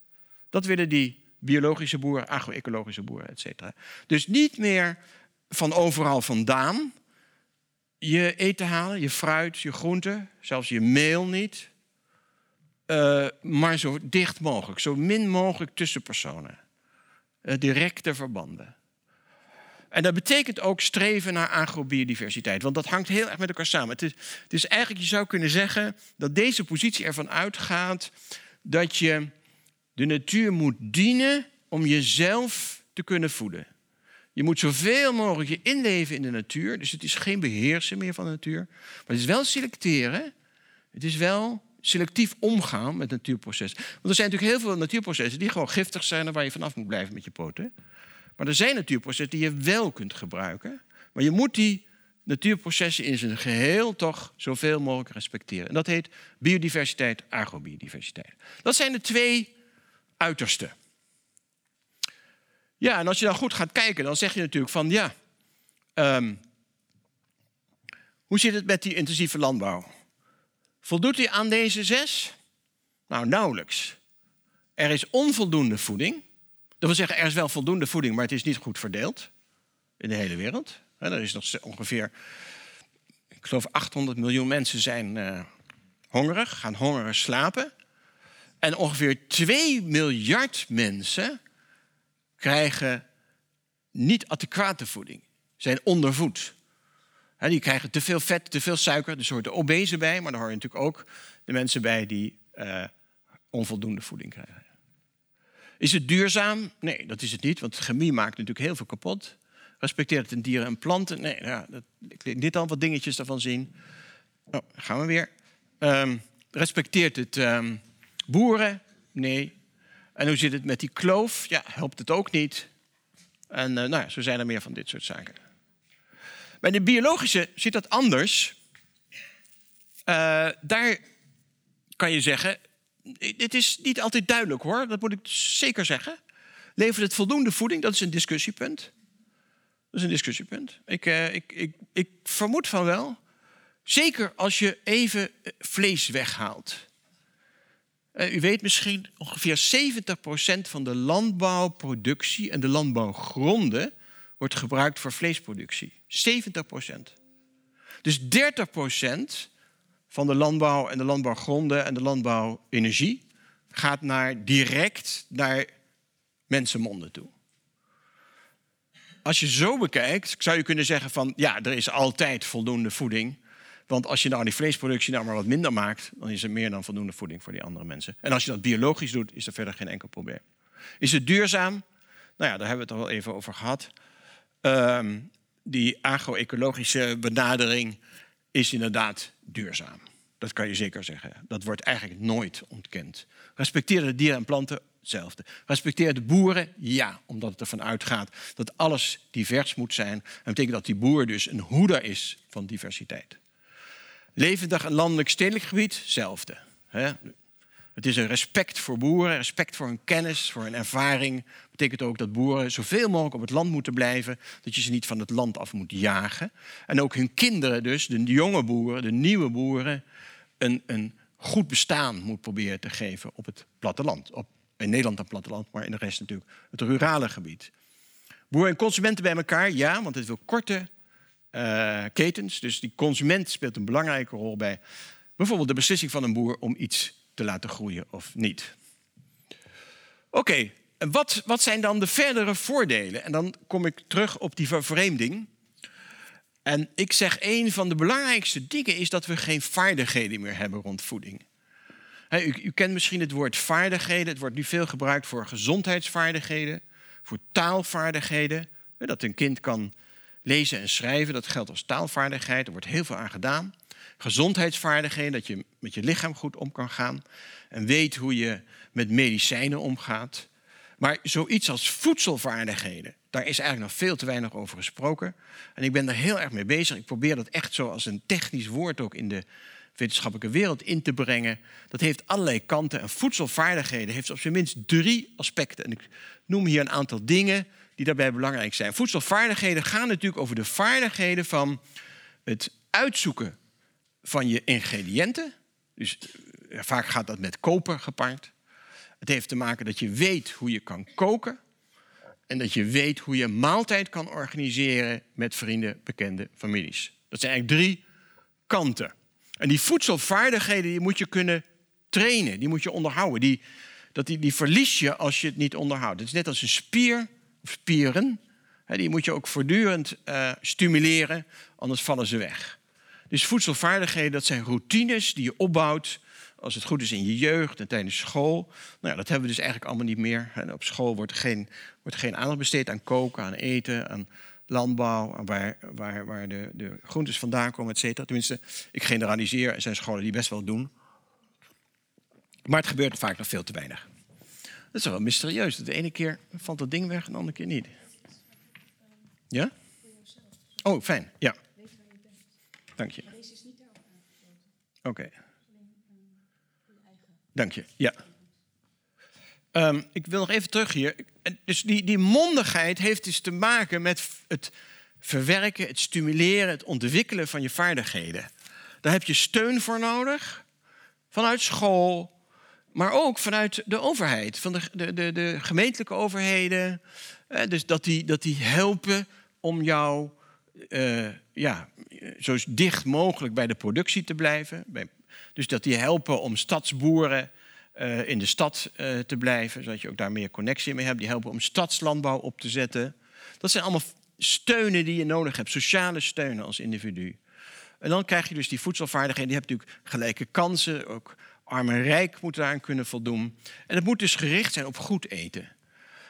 Dat willen die biologische boeren, agro-ecologische boeren, et cetera. Dus niet meer van overal vandaan je eten halen, je fruit, je groenten, zelfs je meel niet. Uh, maar zo dicht mogelijk, zo min mogelijk tussen personen. Uh, directe verbanden. En dat betekent ook streven naar agrobiodiversiteit, want dat hangt heel erg met elkaar samen. Het is, het is eigenlijk, je zou kunnen zeggen, dat deze positie ervan uitgaat dat je de natuur moet dienen om jezelf te kunnen voeden. Je moet zoveel mogelijk je inleven in de natuur. Dus het is geen beheersen meer van de natuur. Maar het is wel selecteren. Het is wel selectief omgaan met natuurprocessen. Want er zijn natuurlijk heel veel natuurprocessen die gewoon giftig zijn en waar je vanaf moet blijven met je poten. Maar er zijn natuurprocessen die je wel kunt gebruiken. Maar je moet die natuurprocessen in zijn geheel toch zoveel mogelijk respecteren. En dat heet biodiversiteit, agrobiodiversiteit. Dat zijn de twee uitersten. Ja, en als je dan goed gaat kijken, dan zeg je natuurlijk van ja, ehm, hoe zit het met die intensieve landbouw? Voldoet hij aan deze zes? Nou, nauwelijks. Er is onvoldoende voeding. Wil zeggen, er is wel voldoende voeding, maar het is niet goed verdeeld in de hele wereld. Er is nog ongeveer, ik geloof 800 miljoen mensen zijn uh, hongerig, gaan hongerig slapen. En ongeveer 2 miljard mensen krijgen niet adequate voeding, zijn ondervoed. die krijgen te veel vet, te veel suiker, dus hoort de obese bij, maar daar horen natuurlijk ook de mensen bij die uh, onvoldoende voeding krijgen. Is het duurzaam? Nee, dat is het niet, want chemie maakt natuurlijk heel veel kapot. Respecteert het in dieren en planten? Nee, ja, dat, ik liet dit al wat dingetjes daarvan zien. Oh, gaan we weer. Um, respecteert het um, boeren? Nee. En hoe zit het met die kloof? Ja, helpt het ook niet. En uh, nou ja, zo zijn er meer van dit soort zaken. Bij de biologische zit dat anders. Uh, daar kan je zeggen, dit is niet altijd duidelijk hoor, dat moet ik zeker zeggen. Levert het voldoende voeding? Dat is een discussiepunt. Dat is een discussiepunt. Ik, uh, ik, ik, ik vermoed van wel. Zeker als je even vlees weghaalt. Uh, u weet misschien, ongeveer 70% van de landbouwproductie en de landbouwgronden wordt gebruikt voor vleesproductie. 70%. Dus 30% van de landbouw en de landbouwgronden en de landbouwenergie gaat naar, direct naar mensenmonden toe. Als je zo bekijkt, zou je kunnen zeggen van ja, er is altijd voldoende voeding. Want als je nou die vleesproductie nou maar wat minder maakt, dan is er meer dan voldoende voeding voor die andere mensen. En als je dat biologisch doet, is er verder geen enkel probleem. Is het duurzaam? Nou ja, daar hebben we het al even over gehad. Um, die agro-ecologische benadering is inderdaad duurzaam. Dat kan je zeker zeggen. Dat wordt eigenlijk nooit ontkend. Respecteer de dieren en planten, hetzelfde. Respecteer de boeren, ja, omdat het ervan uitgaat dat alles divers moet zijn. Dat betekent dat die boer dus een hoeder is van diversiteit. Levendig en landelijk stedelijk gebied, hetzelfde. Het is een respect voor boeren, respect voor hun kennis, voor hun ervaring. Dat betekent ook dat boeren zoveel mogelijk op het land moeten blijven. Dat je ze niet van het land af moet jagen. En ook hun kinderen dus, de jonge boeren, de nieuwe boeren... een, een goed bestaan moet proberen te geven op het platteland. Op, in Nederland het platteland, maar in de rest natuurlijk het rurale gebied. Boeren en consumenten bij elkaar, ja, want het wil korte uh, ketens. Dus die consument speelt een belangrijke rol bij bijvoorbeeld de beslissing van een boer om iets te laten groeien of niet. Oké, wat, wat zijn dan de verdere voordelen? En dan kom ik terug op die vervreemding. En ik zeg, een van de belangrijkste dingen is dat we geen vaardigheden meer hebben rond voeding. u, u, kent misschien het woord vaardigheden. Het wordt nu veel gebruikt voor gezondheidsvaardigheden, voor taalvaardigheden. Dat een kind kan lezen en schrijven, dat geldt als taalvaardigheid. Er wordt heel veel aan gedaan. Gezondheidsvaardigheden, dat je met je lichaam goed om kan gaan. En weet hoe je met medicijnen omgaat. Maar zoiets als voedselvaardigheden, Daar is eigenlijk nog veel te weinig over gesproken. En ik ben daar heel erg mee bezig. Ik probeer dat echt zo als een technisch woord ook in de wetenschappelijke wereld in te brengen. Dat heeft allerlei kanten. En voedselvaardigheden heeft op zijn minst drie aspecten. En ik noem hier een aantal dingen die daarbij belangrijk zijn. Voedselvaardigheden gaan natuurlijk over de vaardigheden van het uitzoeken van je ingrediënten. Dus eh, vaak gaat dat met koper gepaard. Het heeft te maken dat je weet hoe je kan koken. En dat je weet hoe je maaltijd kan organiseren met vrienden, bekenden, families. Dat zijn eigenlijk drie kanten. En die voedselvaardigheden die moet je kunnen trainen, die moet je onderhouden. Die, dat die, die verlies je als je het niet onderhoudt. Het is net als een spier of spieren. Die moet je ook voortdurend uh, stimuleren, anders vallen ze weg. Dus voedselvaardigheden, dat zijn routines die je opbouwt als het goed is in je jeugd en tijdens school. Nou ja, dat hebben we dus eigenlijk allemaal niet meer. op school wordt geen, wordt geen aandacht besteed aan koken, aan eten, aan landbouw, waar, waar, waar de, de groentes vandaan komen, et cetera. Tenminste, ik generaliseer, er zijn scholen die best wel doen. Maar het gebeurt vaak nog veel te weinig. Dat is wel mysterieus. De ene keer valt dat ding weg en de andere keer niet. Ja? Oh, fijn. Ja. Dank je. Oké. Dank je. Ja. Um, ik wil nog even terug hier. Dus die, die mondigheid heeft dus te maken met het verwerken, het stimuleren, het ontwikkelen van je vaardigheden. Daar heb je steun voor nodig. Vanuit school, maar ook vanuit de overheid, van de, de, de, de gemeentelijke overheden. Eh, dus dat die, dat die helpen om jou uh, ja, zo dicht mogelijk bij de productie te blijven. Dus dat die helpen om stadsboeren uh, in de stad uh, te blijven, zodat je ook daar meer connectie mee hebt. Die helpen om stadslandbouw op te zetten. Dat zijn allemaal steunen die je nodig hebt, sociale steunen als individu. En dan krijg je dus die voedselvaardigheden. Die hebben natuurlijk gelijke kansen. Ook arm en rijk moeten daaraan kunnen voldoen. En het moet dus gericht zijn op goed eten.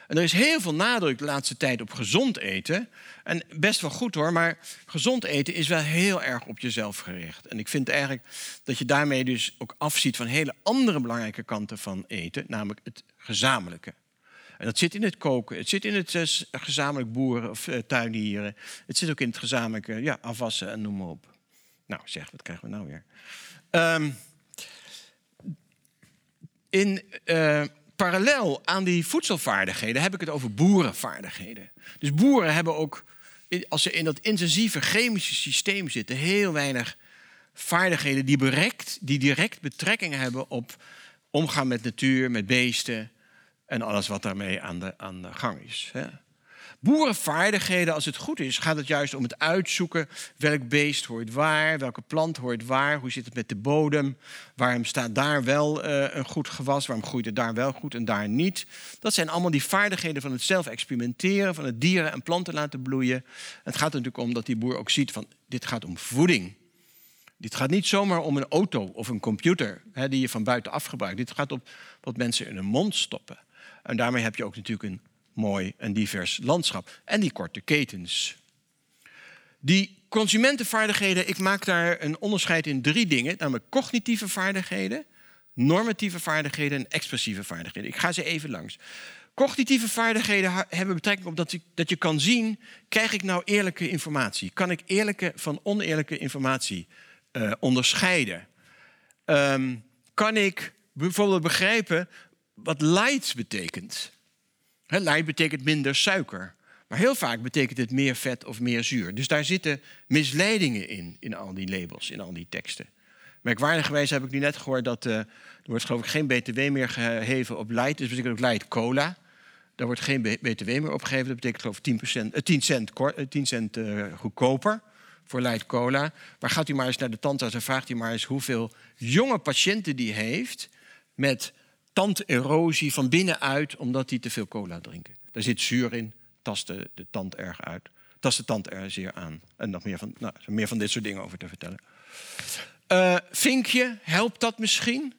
En er is heel veel nadruk de laatste tijd op gezond eten. En best wel goed hoor, maar gezond eten is wel heel erg op jezelf gericht. En ik vind eigenlijk dat je daarmee dus ook afziet van hele andere belangrijke kanten van eten, namelijk het gezamenlijke. En dat zit in het koken, het zit in het uh, gezamenlijk boeren of uh, tuinieren. Het zit ook in het gezamenlijke ja, afwassen en noem maar op. Nou zeg, wat krijgen we nou weer? Um, in... Uh, parallel aan die voedselvaardigheden heb ik het over boerenvaardigheden. Dus boeren hebben ook, als ze in dat intensieve chemische systeem zitten, heel weinig vaardigheden die, direct, die direct betrekking hebben op omgaan met natuur, met beesten en alles wat daarmee aan de, aan de gang is. Boerenvaardigheden, als het goed is, gaat het juist om het uitzoeken welk beest hoort waar, welke plant hoort waar, hoe zit het met de bodem, waarom staat daar wel uh, een goed gewas, waarom groeit het daar wel goed en daar niet. Dat zijn allemaal die vaardigheden van het zelf experimenteren, van het dieren en planten laten bloeien. Het gaat er natuurlijk om dat die boer ook ziet van dit gaat om voeding. Dit gaat niet zomaar om een auto of een computer hè, die je van buitenaf gebruikt. Dit gaat om wat mensen in hun mond stoppen. En daarmee heb je ook natuurlijk een mooi en divers landschap. En die korte ketens. Die consumentenvaardigheden, ik maak daar een onderscheid in drie dingen. Namelijk cognitieve vaardigheden, normatieve vaardigheden en expressieve vaardigheden. Ik ga ze even langs. Cognitieve vaardigheden hebben betrekking op dat, ik, dat je kan zien... krijg ik nou eerlijke informatie? Kan ik eerlijke van oneerlijke informatie uh, onderscheiden? Um, kan ik bijvoorbeeld begrijpen wat light betekent? Light betekent minder suiker. Maar heel vaak betekent het meer vet of meer zuur. Dus daar zitten misleidingen in, in al die labels, in al die teksten. Merkwaardigerwijs heb ik nu net gehoord dat uh, er wordt geloof ik geen btw meer geheven op light. Dus betekent ook light cola. Daar wordt geen btw meer opgegeven. Dat betekent geloof ik 10, uh, 10 cent, 10 cent uh, goedkoper voor light cola. Maar gaat u maar eens naar de tandarts en vraagt u maar eens hoeveel jonge patiënten die heeft met tanderosie van binnenuit omdat die te veel cola drinken. Daar zit zuur in, tast de, de tand erg uit. Tast de tand er zeer aan. En nog meer van, nou, meer van dit soort dingen over te vertellen. Uh, vinkje, helpt dat misschien?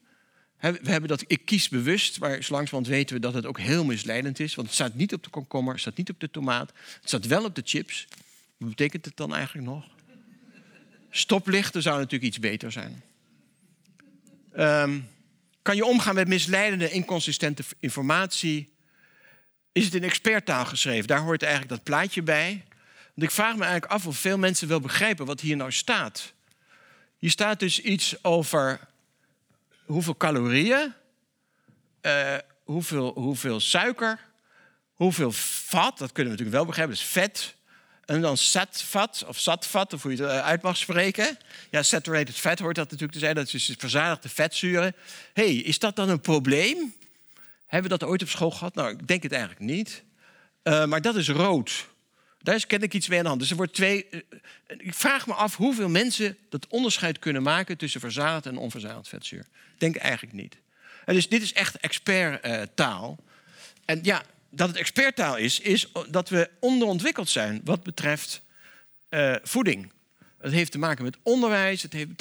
We hebben dat ik kies bewust, maar zo langzamerhand weten we dat het ook heel misleidend is. Want het staat niet op de komkommer, het staat niet op de tomaat, het staat wel op de chips. Wat betekent het dan eigenlijk nog? Stoplichten zou natuurlijk iets beter zijn. Um, kan je omgaan met misleidende, inconsistente informatie? is het in experttaal geschreven. Daar hoort eigenlijk dat plaatje bij. Want ik vraag me eigenlijk af of veel mensen wel begrijpen wat hier nou staat. Hier staat dus iets over hoeveel calorieën, uh, hoeveel, hoeveel suiker, hoeveel vat, dat kunnen we natuurlijk wel begrijpen, dus vet. En dan satvat of zatvat, of hoe je het eh, uit mag spreken. Ja, saturated fat hoort dat natuurlijk te zijn, dat is dus verzadigde vetzuren. hey, is dat dan een probleem? Hebben we dat ooit op school gehad? Nou, ik denk het eigenlijk niet. Uh, maar dat is rood. Daar is ken ik iets mee aan de hand. Dus er wordt twee. Uh, ik vraag me af hoeveel mensen dat onderscheid kunnen maken tussen verzadigd en onverzadigd vetzuur. Ik denk eigenlijk niet. Dus dit is echt experttaal. Uh, en ja, dat het experttaal is, is dat we onderontwikkeld zijn wat betreft uh, voeding. Het heeft te maken met onderwijs, het heeft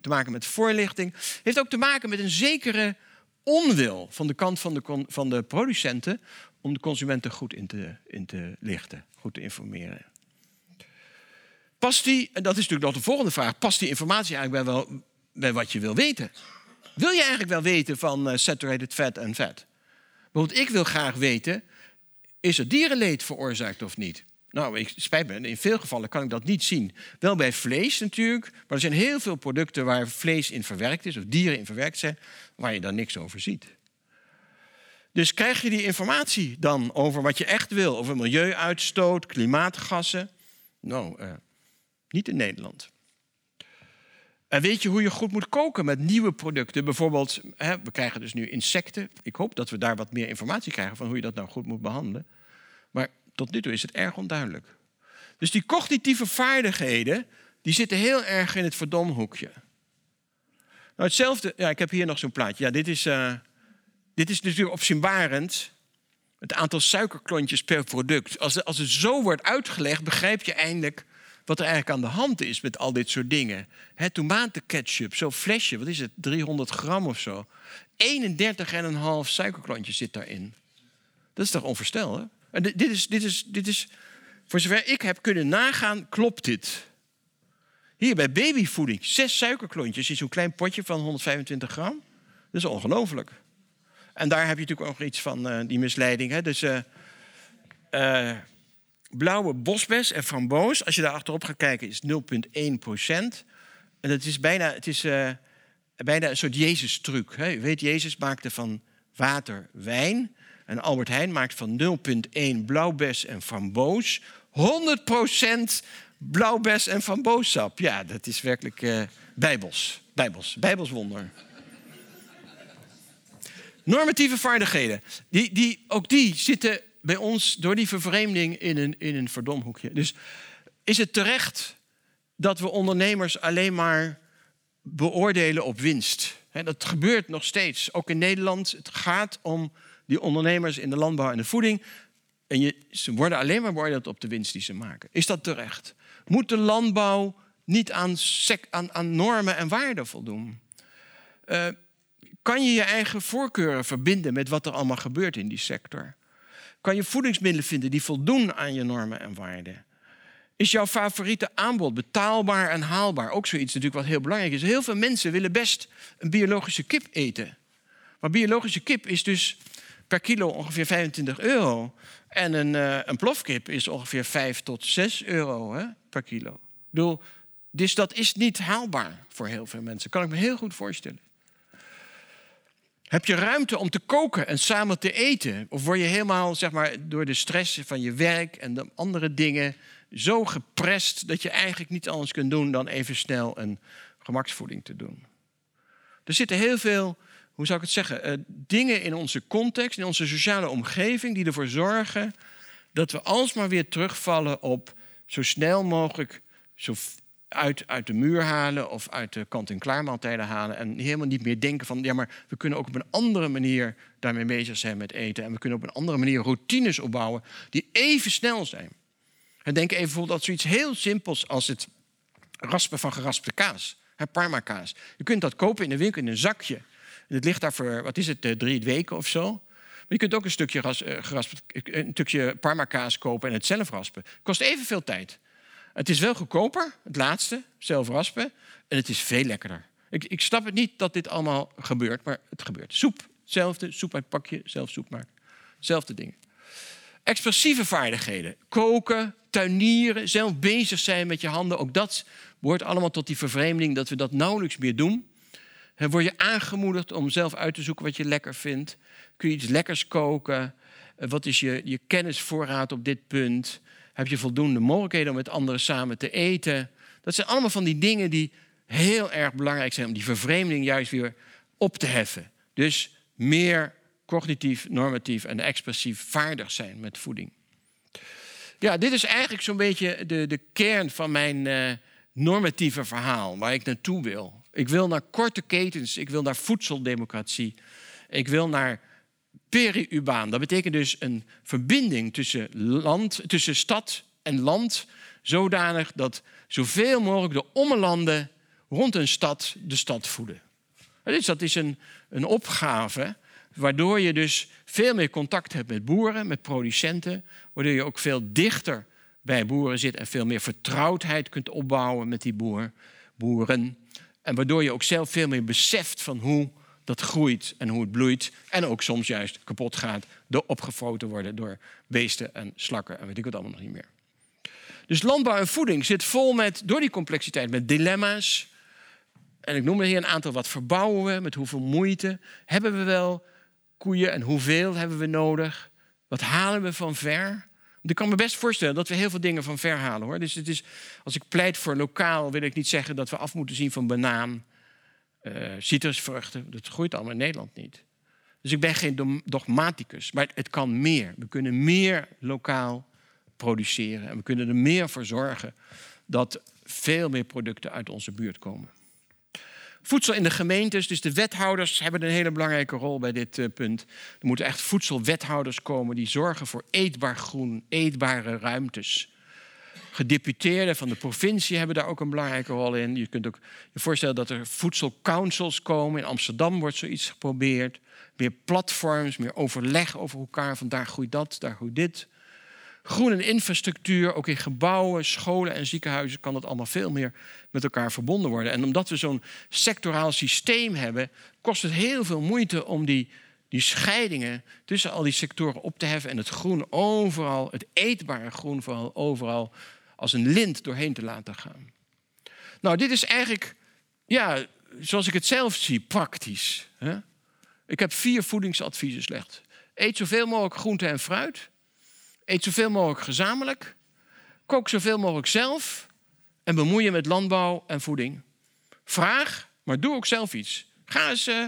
te maken met voorlichting. Het heeft ook te maken met een zekere onwil van de kant van de, van de producenten om de consumenten goed in te, in te lichten, goed te informeren. Past die, en dat is natuurlijk nog de volgende vraag, past die informatie eigenlijk bij, wel, bij wat je wil weten? Wil je eigenlijk wel weten van uh, saturated fat en vet? Bijvoorbeeld, ik wil graag weten, is er dierenleed veroorzaakt of niet? Nou, ik spijt me, in veel gevallen kan ik dat niet zien. Wel bij vlees natuurlijk, maar er zijn heel veel producten waar vlees in verwerkt is, of dieren in verwerkt zijn, waar je dan niks over ziet. Dus krijg je die informatie dan over wat je echt wil, over milieuuitstoot, klimaatgassen? Nou, uh, niet in Nederland. En weet je hoe je goed moet koken met nieuwe producten? Bijvoorbeeld, hè, we krijgen dus nu insecten. Ik hoop dat we daar wat meer informatie krijgen van hoe je dat nou goed moet behandelen. Maar tot nu toe is het erg onduidelijk. Dus die cognitieve vaardigheden, die zitten heel erg in het verdomhoekje. Nou, hetzelfde, ja, ik heb hier nog zo'n plaatje. Ja, dit is, uh, dit is natuurlijk opzienbarend. Het aantal suikerklontjes per product. Als, als het zo wordt uitgelegd, begrijp je eindelijk wat er eigenlijk aan de hand is met al dit soort dingen. Tomatenketchup, zo'n flesje, wat is het, 300 gram of zo. 31,5 suikerklontjes zit daarin. Dat is toch onvoorstelbaar? En dit, is, dit, is, dit is, voor zover ik heb kunnen nagaan, klopt dit. Hier bij babyvoeding, zes suikerklontjes in zo'n klein potje van 125 gram. Dat is ongelooflijk. En daar heb je natuurlijk ook nog iets van uh, die misleiding. Hè? Dus uh, blauwe bosbes en framboos, als je daar achterop gaat kijken, is 0,1 procent. En het is bijna, het is, bijna een soort Jezus-truc. Hè? Weet, Jezus maakte van water wijn. En Albert Heijn maakt van 0,1 blauwbes en framboos 100% blauwbes en famboossap. Ja, dat is werkelijk uh, bijbels. Bijbels. Bijbels wonder. Normatieve vaardigheden. Die, die, ook die zitten bij ons door die vervreemding in een, in een verdomhoekje. Dus is het terecht dat we ondernemers alleen maar beoordelen op winst? dat gebeurt nog steeds, ook in Nederland. Het gaat om die ondernemers in de landbouw en de voeding. En je, ze worden alleen maar beoordeeld op de winst die ze maken. Is dat terecht? Moet de landbouw niet aan, aan, aan normen en waarden voldoen? Uh, kan je je eigen voorkeuren verbinden met wat er allemaal gebeurt in die sector? Kan je voedingsmiddelen vinden die voldoen aan je normen en waarden? Is jouw favoriete aanbod betaalbaar en haalbaar? Ook zoiets natuurlijk wat heel belangrijk is. Heel veel mensen willen best een biologische kip eten. Maar biologische kip is dus per kilo ongeveer 25 euro. En een, uh, een plofkip is ongeveer 5 tot 6 euro hè, per kilo. Dus dat is niet haalbaar voor heel veel mensen. Kan ik me heel goed voorstellen. Heb je ruimte om te koken en samen te eten? Of word je helemaal zeg maar, door de stress van je werk en de andere dingen zo geprest dat je eigenlijk niet anders kunt doen dan even snel een gemaksvoeding te doen? Er zitten heel veel hoe zou ik het zeggen, uh, dingen in onze context, in onze sociale omgeving, die ervoor zorgen dat we alsmaar weer terugvallen op zo snel mogelijk zo uit, uit de muur halen of uit de kant-en-klaar maaltijden halen. En helemaal niet meer denken van, ja, maar we kunnen ook op een andere manier daarmee bezig zijn met eten. En we kunnen op een andere manier routines opbouwen die even snel zijn. En denk even bijvoorbeeld aan zoiets heel simpels als het raspen van geraspte kaas. Parma kaas. Je kunt dat kopen in de winkel in een zakje. Het ligt daar voor, wat is het, eh, drie weken of zo. Maar je kunt ook een stukje, ras, eh, een stukje parmakaas kopen en het zelf raspen. Kost evenveel tijd. Het is wel goedkoper, het laatste, zelf raspen. En het is veel lekkerder. Ik, ik snap het niet dat dit allemaal gebeurt, maar het gebeurt. Soep, hetzelfde, soep uit pakje, zelf soep maken. Zelfde dingen. Expressieve vaardigheden. Koken, tuinieren, zelf bezig zijn met je handen. Ook dat behoort allemaal tot die vervreemding dat we dat nauwelijks meer doen. Word je aangemoedigd om zelf uit te zoeken wat je lekker vindt. Kun je iets lekkers koken? Eh, wat is je, je kennisvoorraad op dit punt? Heb je voldoende mogelijkheden om met anderen samen te eten? Dat zijn allemaal van die dingen die heel erg belangrijk zijn om die vervreemding juist weer op te heffen. Dus meer cognitief, normatief en expressief vaardig zijn met voeding. Ja, dit is eigenlijk zo'n beetje de, de kern van mijn uh, normatieve verhaal, waar ik naartoe wil. Ik wil naar korte ketens, ik wil naar voedseldemocratie, ik wil naar Dat betekent dus een verbinding tussen, land, tussen stad en land, zodanig dat zoveel mogelijk de ommelanden rond een stad de stad voeden. Dus dat is een, een opgave waardoor je dus veel meer contact hebt met boeren, met producenten, waardoor je ook veel dichter bij boeren zit en veel meer vertrouwdheid kunt opbouwen met die boer, boeren. En waardoor je ook zelf veel meer beseft van hoe dat groeit en hoe het bloeit. En ook soms juist kapot gaat door opgefroten worden door beesten en slakken en weet ik wat allemaal nog niet meer. Dus landbouw en voeding zit vol met, door die complexiteit, met dilemma's. En ik noem er hier een aantal. Wat verbouwen we? Met hoeveel moeite? Hebben we wel koeien en hoeveel hebben we nodig? Wat halen we van ver? Ik kan me best voorstellen dat we heel veel dingen van ver halen hoor. Dus het is, als ik pleit voor lokaal, wil ik niet zeggen dat we af moeten zien van banaan, uh, citrusvruchten. Dat groeit allemaal in Nederland niet. Dus ik ben geen dogmaticus, maar het kan meer. We kunnen meer lokaal produceren en we kunnen er meer voor zorgen dat veel meer producten uit onze buurt komen. Voedsel in de gemeentes, dus de wethouders hebben een hele belangrijke rol bij dit uh, punt. Er moeten echt voedselwethouders komen die zorgen voor eetbaar groen, eetbare ruimtes. Gedeputeerden van de provincie hebben daar ook een belangrijke rol in. Je kunt ook je voorstellen dat er voedselcouncils komen. In Amsterdam wordt zoiets geprobeerd. Meer platforms, meer overleg over elkaar. Van daar groeit dat, daar groeit dit. Groen en infrastructuur, ook in gebouwen, scholen en ziekenhuizen, kan dat allemaal veel meer met elkaar verbonden worden. En omdat we zo'n sectoraal systeem hebben, kost het heel veel moeite om die, die scheidingen tussen al die sectoren op te heffen en het groen overal, het eetbare groen vooral overal, als een lint doorheen te laten gaan. Nou, dit is eigenlijk, ja, zoals ik het zelf zie, praktisch. Hè? Ik heb vier voedingsadviezen slecht. Eet zoveel mogelijk groente en fruit. Eet zoveel mogelijk gezamenlijk. Kook zoveel mogelijk zelf. En bemoei je met landbouw en voeding. Vraag, maar doe ook zelf iets. Ga eens uh,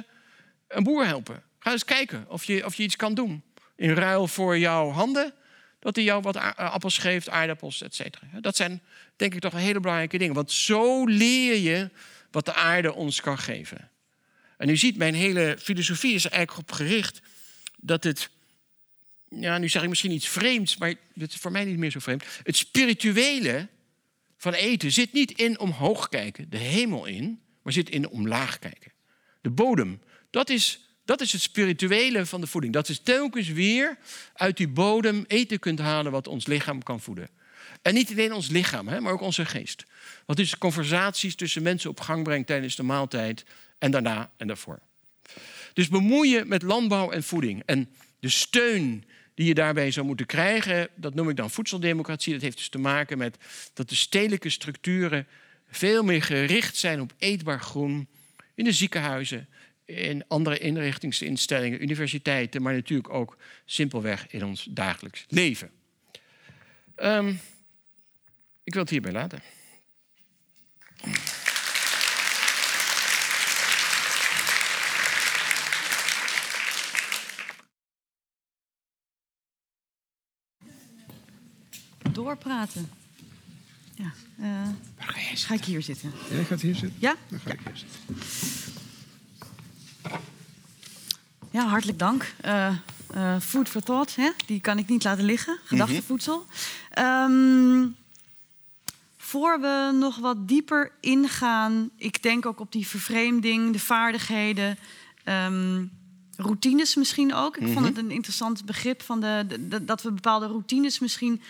een boer helpen. Ga eens kijken of je, of je iets kan doen. In ruil voor jouw handen, dat hij jou wat appels geeft, aardappels, et cetera. Dat zijn denk ik toch hele belangrijke dingen. Want zo leer je wat de aarde ons kan geven. En u ziet, mijn hele filosofie is er eigenlijk op gericht dat het ja, nu zeg ik misschien iets vreemds, maar dat is voor mij niet meer zo vreemd. Het spirituele van eten zit niet in omhoog kijken, de hemel in, maar zit in omlaag kijken. De bodem, dat is, dat is het spirituele van de voeding. Dat is telkens weer uit die bodem eten kunt halen wat ons lichaam kan voeden. En niet alleen ons lichaam, hè, maar ook onze geest. Wat dus conversaties tussen mensen op gang brengt tijdens de maaltijd en daarna en daarvoor. Dus bemoeien met landbouw en voeding. En de steun die je daarbij zou moeten krijgen, dat noem ik dan voedseldemocratie. Dat heeft dus te maken met dat de stedelijke structuren veel meer gericht zijn op eetbaar groen in de ziekenhuizen, in andere inrichtingsinstellingen, universiteiten, maar natuurlijk ook simpelweg in ons dagelijks leven. Um, ik wil het hierbij laten. doorpraten. Ja, uh, ga, ga, ik hier zitten? Jij gaat hier zitten? Ja? Dan ga ik hier zitten. Ja, hartelijk dank. Uh, uh, food for thought, hè? die kan ik niet laten liggen. Gedachtevoedsel. Mm um, voor we nog wat dieper ingaan, ik denk ook op die vervreemding, de vaardigheden, um, routines misschien ook. Ik vond mhm. het een interessant begrip van de, de, dat we bepaalde routines misschien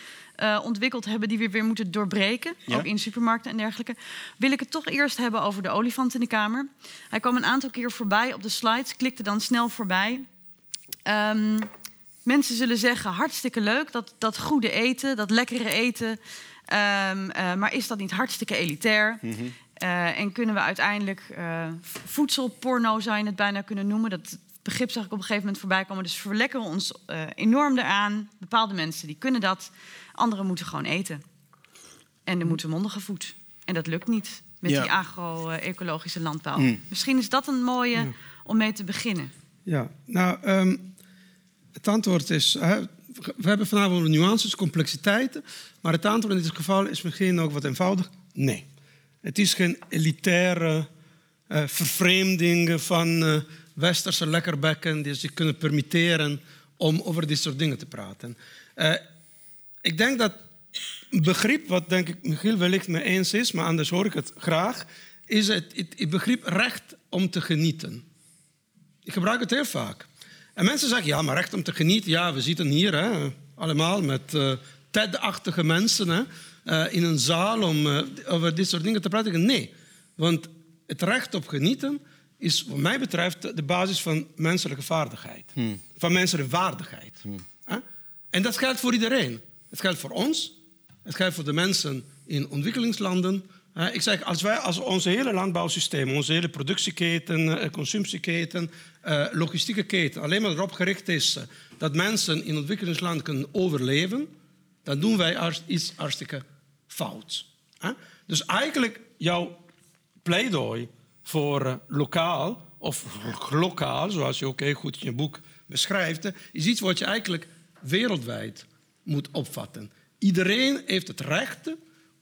uh, ontwikkeld hebben die we weer moeten doorbreken, ook in supermarkten en dergelijke, wil ik het toch eerst hebben over de olifant in de kamer. Hij kwam een aantal keer voorbij op de slides, klikte dan snel voorbij. Um, Mensen zullen zeggen, hartstikke leuk, dat, dat goede eten, dat lekkere eten. Ehm, eh, maar is dat niet hartstikke elitair? Eh, en kunnen we uiteindelijk uh, voedselporno, zou je het bijna kunnen noemen. Dat begrip zag ik op een gegeven moment voorbij komen. Dus verlekkeren we ons enorm eraan. Bepaalde mensen die kunnen dat. Anderen moeten gewoon eten. En er moeten monden gevoed. En dat lukt niet met die agro-ecologische landbouw. Mm. Misschien is dat een mooie om mee te beginnen. Ja, nou, ehm, het antwoord is... we hebben vanavond nuances, complexiteiten. Maar het antwoord in dit geval is misschien ook wat eenvoudig. Nee. Het is geen elitaire uh, vervreemding van uh, westerse lekkerbekken die zich kunnen permitteren om over dit soort dingen te praten. Uh, ik denk dat een begrip, wat denk ik Michiel wellicht mee eens is, maar anders hoor ik het graag, is het, het, begrip recht om te genieten. Ik gebruik het heel vaak. En mensen zeggen, ja, maar recht om te genieten, ja, we zitten hier hè, allemaal met uh, TED-achtige mensen hè, uh, in een zaal om over dit soort dingen te praten. Nee, want het recht op genieten is wat mij betreft de basis van menselijke vaardigheid. Hmm. Van menselijke waardigheid. Hmm. En dat geldt voor iedereen. Het geldt voor ons, het geldt voor de mensen in ontwikkelingslanden. Ik zeg, als wij als onze hele landbouwsysteem, onze hele productieketen, eh, consumptieketen, eh, logistieke keten alleen maar erop gericht is eh, dat mensen in ontwikkelingslanden kunnen overleven, dan doen wij iets hartstikke fout. Dus eigenlijk jouw pleidooi voor lokaal of lokaal, zoals je ook heel goed in je boek beschrijft, is iets wat je eigenlijk wereldwijd moet opvatten. Iedereen heeft het recht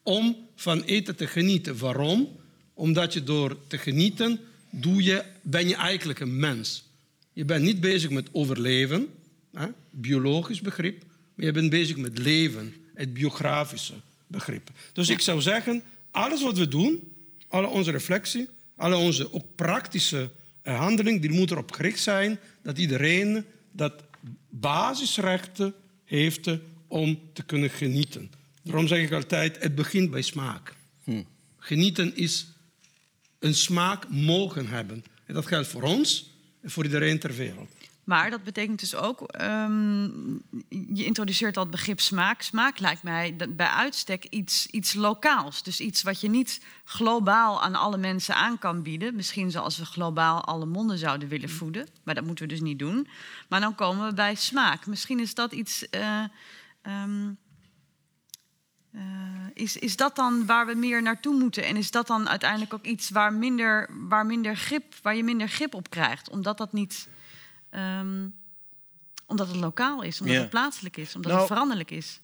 om van eten te genieten. Waarom? Omdat je door te genieten doe je, ben je eigenlijk een mens. Je bent niet bezig met overleven, hè, biologisch begrip, maar je bent bezig met leven, het biografische begrip. Dus ik zou zeggen, alles wat we doen, alle onze reflectie, alle onze ook praktische eh, handeling, die moet erop gericht zijn dat iedereen dat basisrechten heeft om te kunnen genieten. Daarom zeg ik altijd, het begint bij smaak. Hm. Genieten is een smaak mogen hebben. En dat geldt voor ons en voor iedereen ter wereld. Maar dat betekent dus ook, um, je introduceert al het begrip smaak. Smaak lijkt mij bij uitstek iets, iets lokaals. Dus iets wat je niet globaal aan alle mensen aan kan bieden. Misschien zoals we globaal alle monden zouden willen voeden. Maar dat moeten we dus niet doen. Maar dan komen we bij smaak. Misschien is dat iets. Uh, um, uh, is, is dat dan waar we meer naartoe moeten? En is dat dan uiteindelijk ook iets waar, minder, waar, minder grip, waar je minder grip op krijgt? Omdat dat niet. Um, omdat het lokaal is, omdat het plaatselijk is, omdat nou, het veranderlijk is.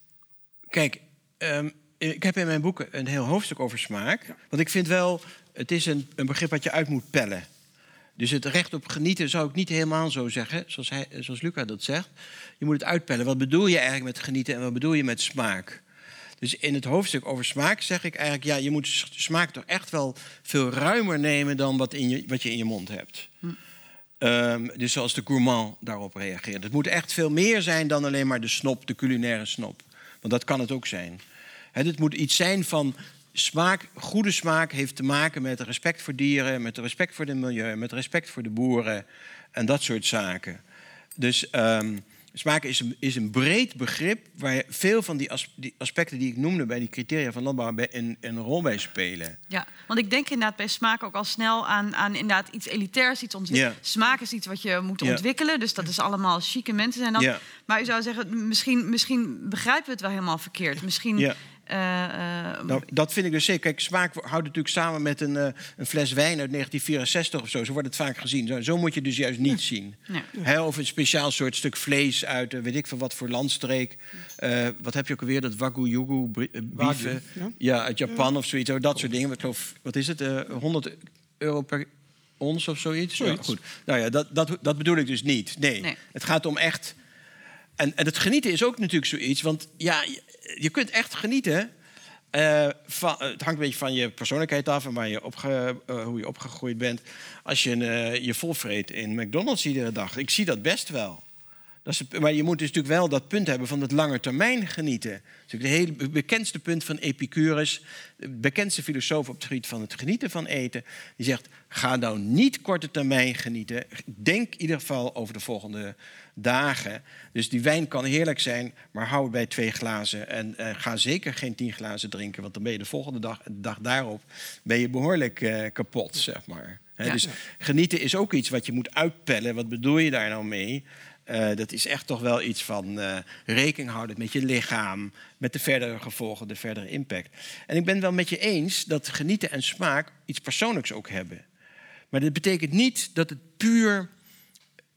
Kijk, um, ik heb in mijn boeken een heel hoofdstuk over smaak. Want ik vind wel, het is een, een begrip wat je uit moet pellen. Dus het recht op genieten zou ik niet helemaal zo zeggen, zoals, hij, zoals Luca dat zegt. Je moet het uitpellen. Wat bedoel je eigenlijk met genieten en wat bedoel je met smaak? Dus in het hoofdstuk over smaak zeg ik eigenlijk... ja, je moet smaak toch echt wel veel ruimer nemen... dan wat, in je, wat je in je mond hebt. Hm. Um, dus zoals de gourmand daarop reageert. Het moet echt veel meer zijn dan alleen maar de snop, de culinaire snop. Want dat kan het ook zijn. Het moet iets zijn van smaak. Goede smaak heeft te maken met respect voor dieren... met respect voor het milieu, met respect voor de boeren... en dat soort zaken. Dus... Um, Smaak is een, is een breed begrip waar veel van die, die, aspecten die ik noemde bij die criteria van landbouw een, een rol bij spelen. Ja, want ik denk inderdaad bij smaak ook al snel aan, aan inderdaad iets elitairs, iets ontwikkelen. Smaak is iets wat je moet ontwikkelen, dus dat is allemaal chique mensen zijn dan. Ja. Maar u zou zeggen, misschien, misschien begrijpen we het wel helemaal verkeerd. Misschien nou, dat vind ik dus zeker. Kijk, smaak houdt natuurlijk samen met een, uh, een fles wijn uit 1964 of zo. Zo wordt het vaak gezien. Zo, zo moet je dus juist niet zien. Ja. of een speciaal soort stuk vlees uit weet ik van wat voor landstreek. wat heb je ook alweer? Dat wagyu yugu beef. Ja? ja? uit Japan of zoiets. Dat soort dingen. Ik geloof, wat is het? 100 euro per ons of zoiets. zoiets. goed. Nou ja, dat, dat, dat bedoel ik dus niet. Nee. nee. Het gaat om echt. En, en het genieten is ook natuurlijk zoiets. Want ja, je kunt echt genieten. Uh, van, het hangt een beetje van je persoonlijkheid af en waar je opge, uh, hoe je opgegroeid bent. Als je je volvreet in McDonald's iedere dag. Ik zie dat best wel. Dat is, het- maar je moet dus natuurlijk wel dat punt hebben van het lange termijn genieten. Dat is natuurlijk het hele bekendste punt van Epicurus, de bekendste filosoof op het gebied van het genieten van eten. Die zegt: ga nou niet korte termijn genieten. Denk in ieder geval over de volgende dagen. Dus die wijn kan heerlijk zijn, maar hou het bij twee glazen. En eh, ga zeker geen tien glazen drinken, want dan ben je de volgende dag, de dag daarop, ben je behoorlijk eh, kapot, zeg maar. Ja. Dus genieten is ook iets wat je moet uitpellen. Wat bedoel je daar nou mee? Eh, dat is echt toch wel iets van eh, rekening houden met je lichaam, met de verdere gevolgen, de verdere impact. En ik ben wel met je eens dat genieten en smaak iets persoonlijks ook hebben. Maar dat betekent niet dat het puur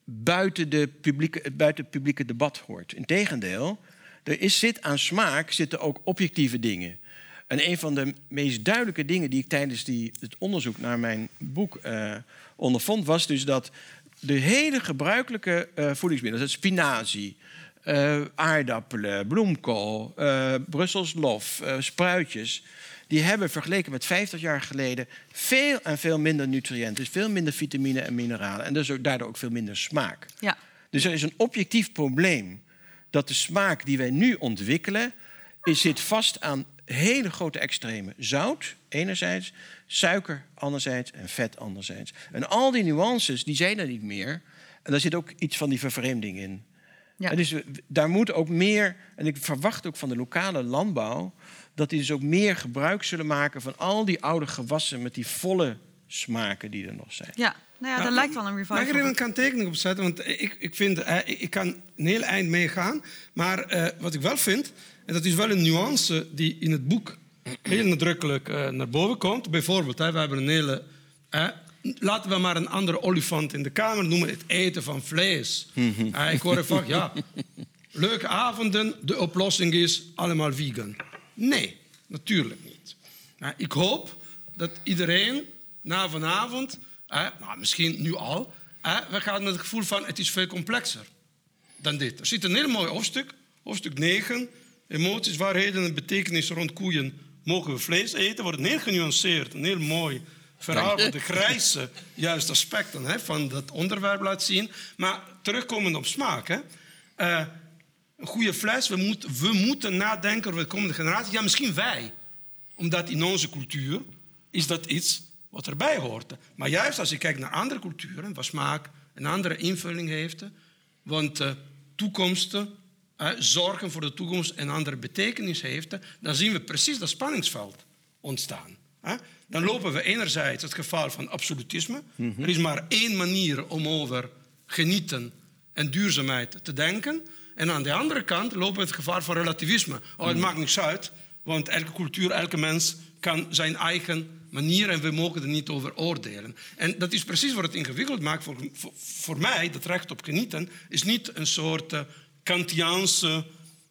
buiten, de publieke, buiten het publieke debat hoort. Integendeel, er is, zit aan smaak zitten ook objectieve dingen. En een van de meest duidelijke dingen die ik tijdens die, het onderzoek naar mijn boek eh, ondervond, was dus dat de hele gebruikelijke eh, voedingsmiddelen, zoals spinazie, eh, aardappelen, bloemkool, eh, Brussels lof, spruitjes, die hebben vergeleken met 50 jaar geleden veel en veel minder nutriënten, dus veel minder vitamine en mineralen en dus ook, daardoor ook veel minder smaak. Ja. Dus er is een objectief probleem dat de smaak die wij nu ontwikkelen, is, zit vast aan hele grote extremen. Zout, enerzijds, suiker, anderzijds en vet, anderzijds. En al die nuances, die zijn er niet meer. En daar zit ook iets van die vervreemding in. Ja. En dus daar moet ook meer, en ik verwacht ook van de lokale landbouw, dat die dus ook meer gebruik zullen maken van al die oude gewassen met die volle smaken die er nog zijn. Ja, nou ja, Nou, daar lijkt wel een Mag revival. ik er even een kanttekening op zetten? Want ik, ik vind, eh, ik ik kan een heel eind meegaan. Maar eh, wat ik wel vind, en dat is wel een nuance die in het boek heel nadrukkelijk eh, naar boven komt. Bijvoorbeeld, hè, we hebben een hele... laten we maar een andere olifant in de kamer noemen. Het eten van vlees. Eh, ik hoor er vaak, ja, leuke avonden, de oplossing is allemaal vegan. Nee, natuurlijk niet. Ik hoop dat iedereen na vanavond, nou, misschien nu al, we gaan met het gevoel van het is veel complexer dan dit. Er zit een heel mooi hoofdstuk, hoofdstuk 9, emoties, waarheden en betekenis rond koeien. Mogen we vlees eten? Wordt heel genuanceerd, een heel mooi verhaal van de grijze juist aspecten hè, van dat onderwerp laat zien. Maar terugkomend op smaak. Hè. Eh, een goede fles, we, moet, we moeten nadenken over de komende generatie. Ja, misschien wij. Omdat in onze cultuur is dat iets wat erbij hoort. Maar juist als je kijkt naar andere culturen, waar smaak een andere invulling heeft. Want eh toekomsten, eh, zorgen voor de toekomst een andere betekenis heeft. Dan zien we precies dat spanningsveld ontstaan. Dan lopen we enerzijds het gevaar van absolutisme. Er is maar één manier om over genieten en duurzaamheid te denken. En aan de andere kant lopen we het gevaar van relativisme. Oh, het maakt niks uit, want elke cultuur, elke mens kan zijn eigen manier en we mogen er niet over oordelen. En dat is precies wat het ingewikkeld maakt. Voor, voor, voor mij, dat recht op genieten, is niet een soort eh, Kantiaanse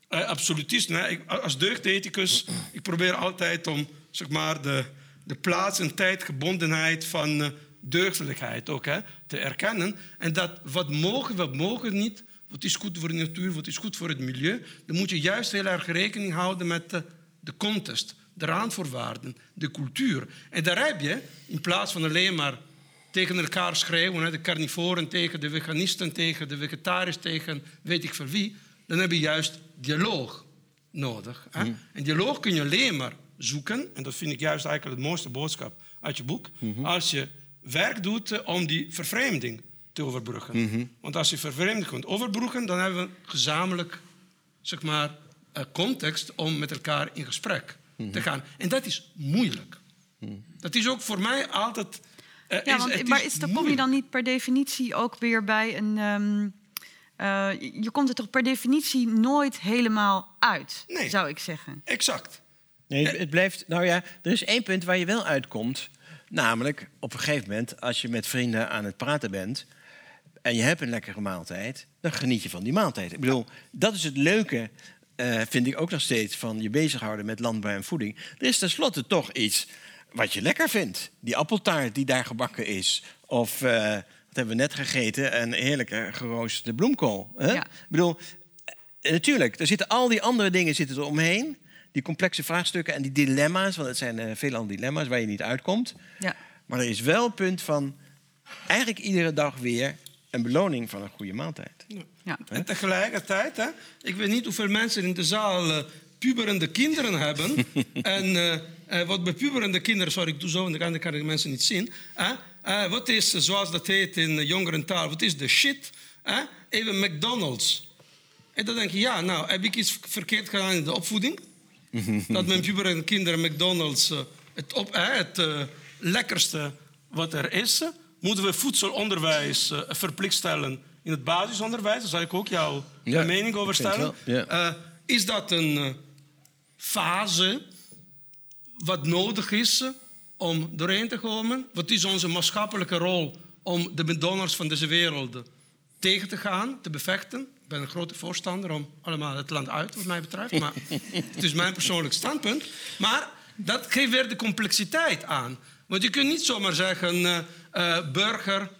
eh. Ik, als deugdethicus, ik probeer altijd om zeg maar, de, de plaats- en tijdgebondenheid van eh, deugdelijkheid ook hè, te erkennen. En dat wat mogen, wat mogen niet, wat is goed voor de natuur, wat is goed voor het milieu, dan moet je juist heel erg rekening houden met de, de context, de randvoorwaarden, de cultuur. En daar heb je, in plaats van alleen maar tegen elkaar schreeuwen, hè, de carnivoren tegen de veganisten, tegen de vegetariërs, tegen weet ik veel wie, dan heb je juist dialoog nodig. Hè? En dialoog kun je alleen maar zoeken, en dat vind ik juist eigenlijk de mooiste boodschap uit je boek, als je werk doet eh, om die vervreemding te overbruggen. Want als je vervreemding kunt overbruggen, dan hebben we gezamenlijk zeg maar, eh, context om met elkaar in gesprek te gaan. En dat is moeilijk. Dat is ook voor mij altijd. Eh, Ja, is- want, het maar is, dan kom je dan niet per definitie ook weer bij een. ehm, eh, je- komt er toch per definitie nooit helemaal uit, Nee. zou ik zeggen. Exact. Nee, het- het blijft. Nou ja, er is één punt waar je wel uitkomt. Namelijk, op een gegeven moment, als je met vrienden aan het praten bent. en je hebt een lekkere maaltijd. dan geniet je van die maaltijd. Ik bedoel, dat is het leuke. eh, vind ik ook nog steeds van je bezighouden met landbouw en voeding. Er is tenslotte toch iets wat je lekker vindt. Die appeltaart die daar gebakken is. Of, eh, wat hebben we net gegeten? Een heerlijke geroosterde bloemkool. Hè? Ja. Ik bedoel, eh, natuurlijk, er zitten al die andere dingen zitten er omheen. Die complexe vraagstukken en die dilemma's. Want het zijn eh, veelal dilemma's waar je niet uitkomt. Ja. Maar er is wel een punt van... eigenlijk iedere dag weer en beloning van een goede maaltijd. Ja. En tegelijkertijd, hè, ik weet niet hoeveel mensen in de zaal uh, puberende kinderen hebben. en uh, uh, wat bij puberende kinderen, sorry, ik doe zo, want dan kan ik mensen niet zien. wat is, zoals dat heet in jongerentaal, wat is de shit? Even McDonald's. En dan denk je, ja, nou, heb ik iets verkeerd gedaan in de opvoeding? dat mijn puberende kinderen McDonald's het, op, het lekkerste wat er is. Moeten we voedselonderwijs verplicht stellen in het basisonderwijs? Daar zal ik ook jouw Ja, mening over stellen. ja. Eh, is dat een eh, fase wat nodig is eh, om doorheen te komen? Wat is onze maatschappelijke rol om de McDonald's van deze wereld eh, tegen te gaan, te bevechten? Ik ben een grote voorstander om allemaal het land uit, wat mij betreft. Maar het is mijn persoonlijk standpunt. Maar dat geeft weer de complexiteit aan. Want je kunt niet zomaar zeggen, eh, burger,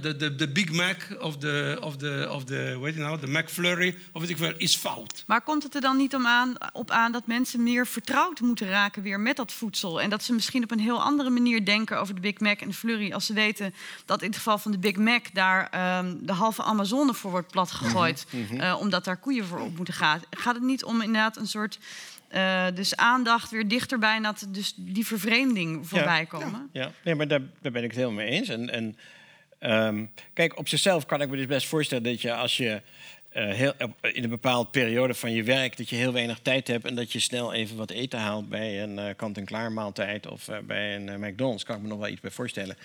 de, de, de Big Mac of de, of de, of de, hoe heet het nou, de McFlurry, of weet ik wel, is fout. Maar komt het er dan niet om aan, op aan dat mensen meer vertrouwd moeten raken weer met dat voedsel? En dat ze misschien op een heel andere manier denken over de Big Mac en de Flurry. Als ze weten dat in het geval van de Big Mac daar ehm, de halve Amazone voor wordt platgegooid. eh, omdat daar koeien voor op moeten gaan. Gaat het niet om inderdaad een soort eh, dus aandacht weer dichterbij en dat dus die vervreemding voorbij komen? Ja, nee, maar daar, daar ben ik het helemaal mee eens. En, en ehm, kijk, op zichzelf kan ik me dus best voorstellen dat je als je eh, heel, in een bepaalde periode van je werk, dat je heel weinig tijd hebt en dat je snel even wat eten haalt bij een eh, kant-en-klaar maaltijd of bij een McDonald's, kan ik me nog wel iets bij voorstellen.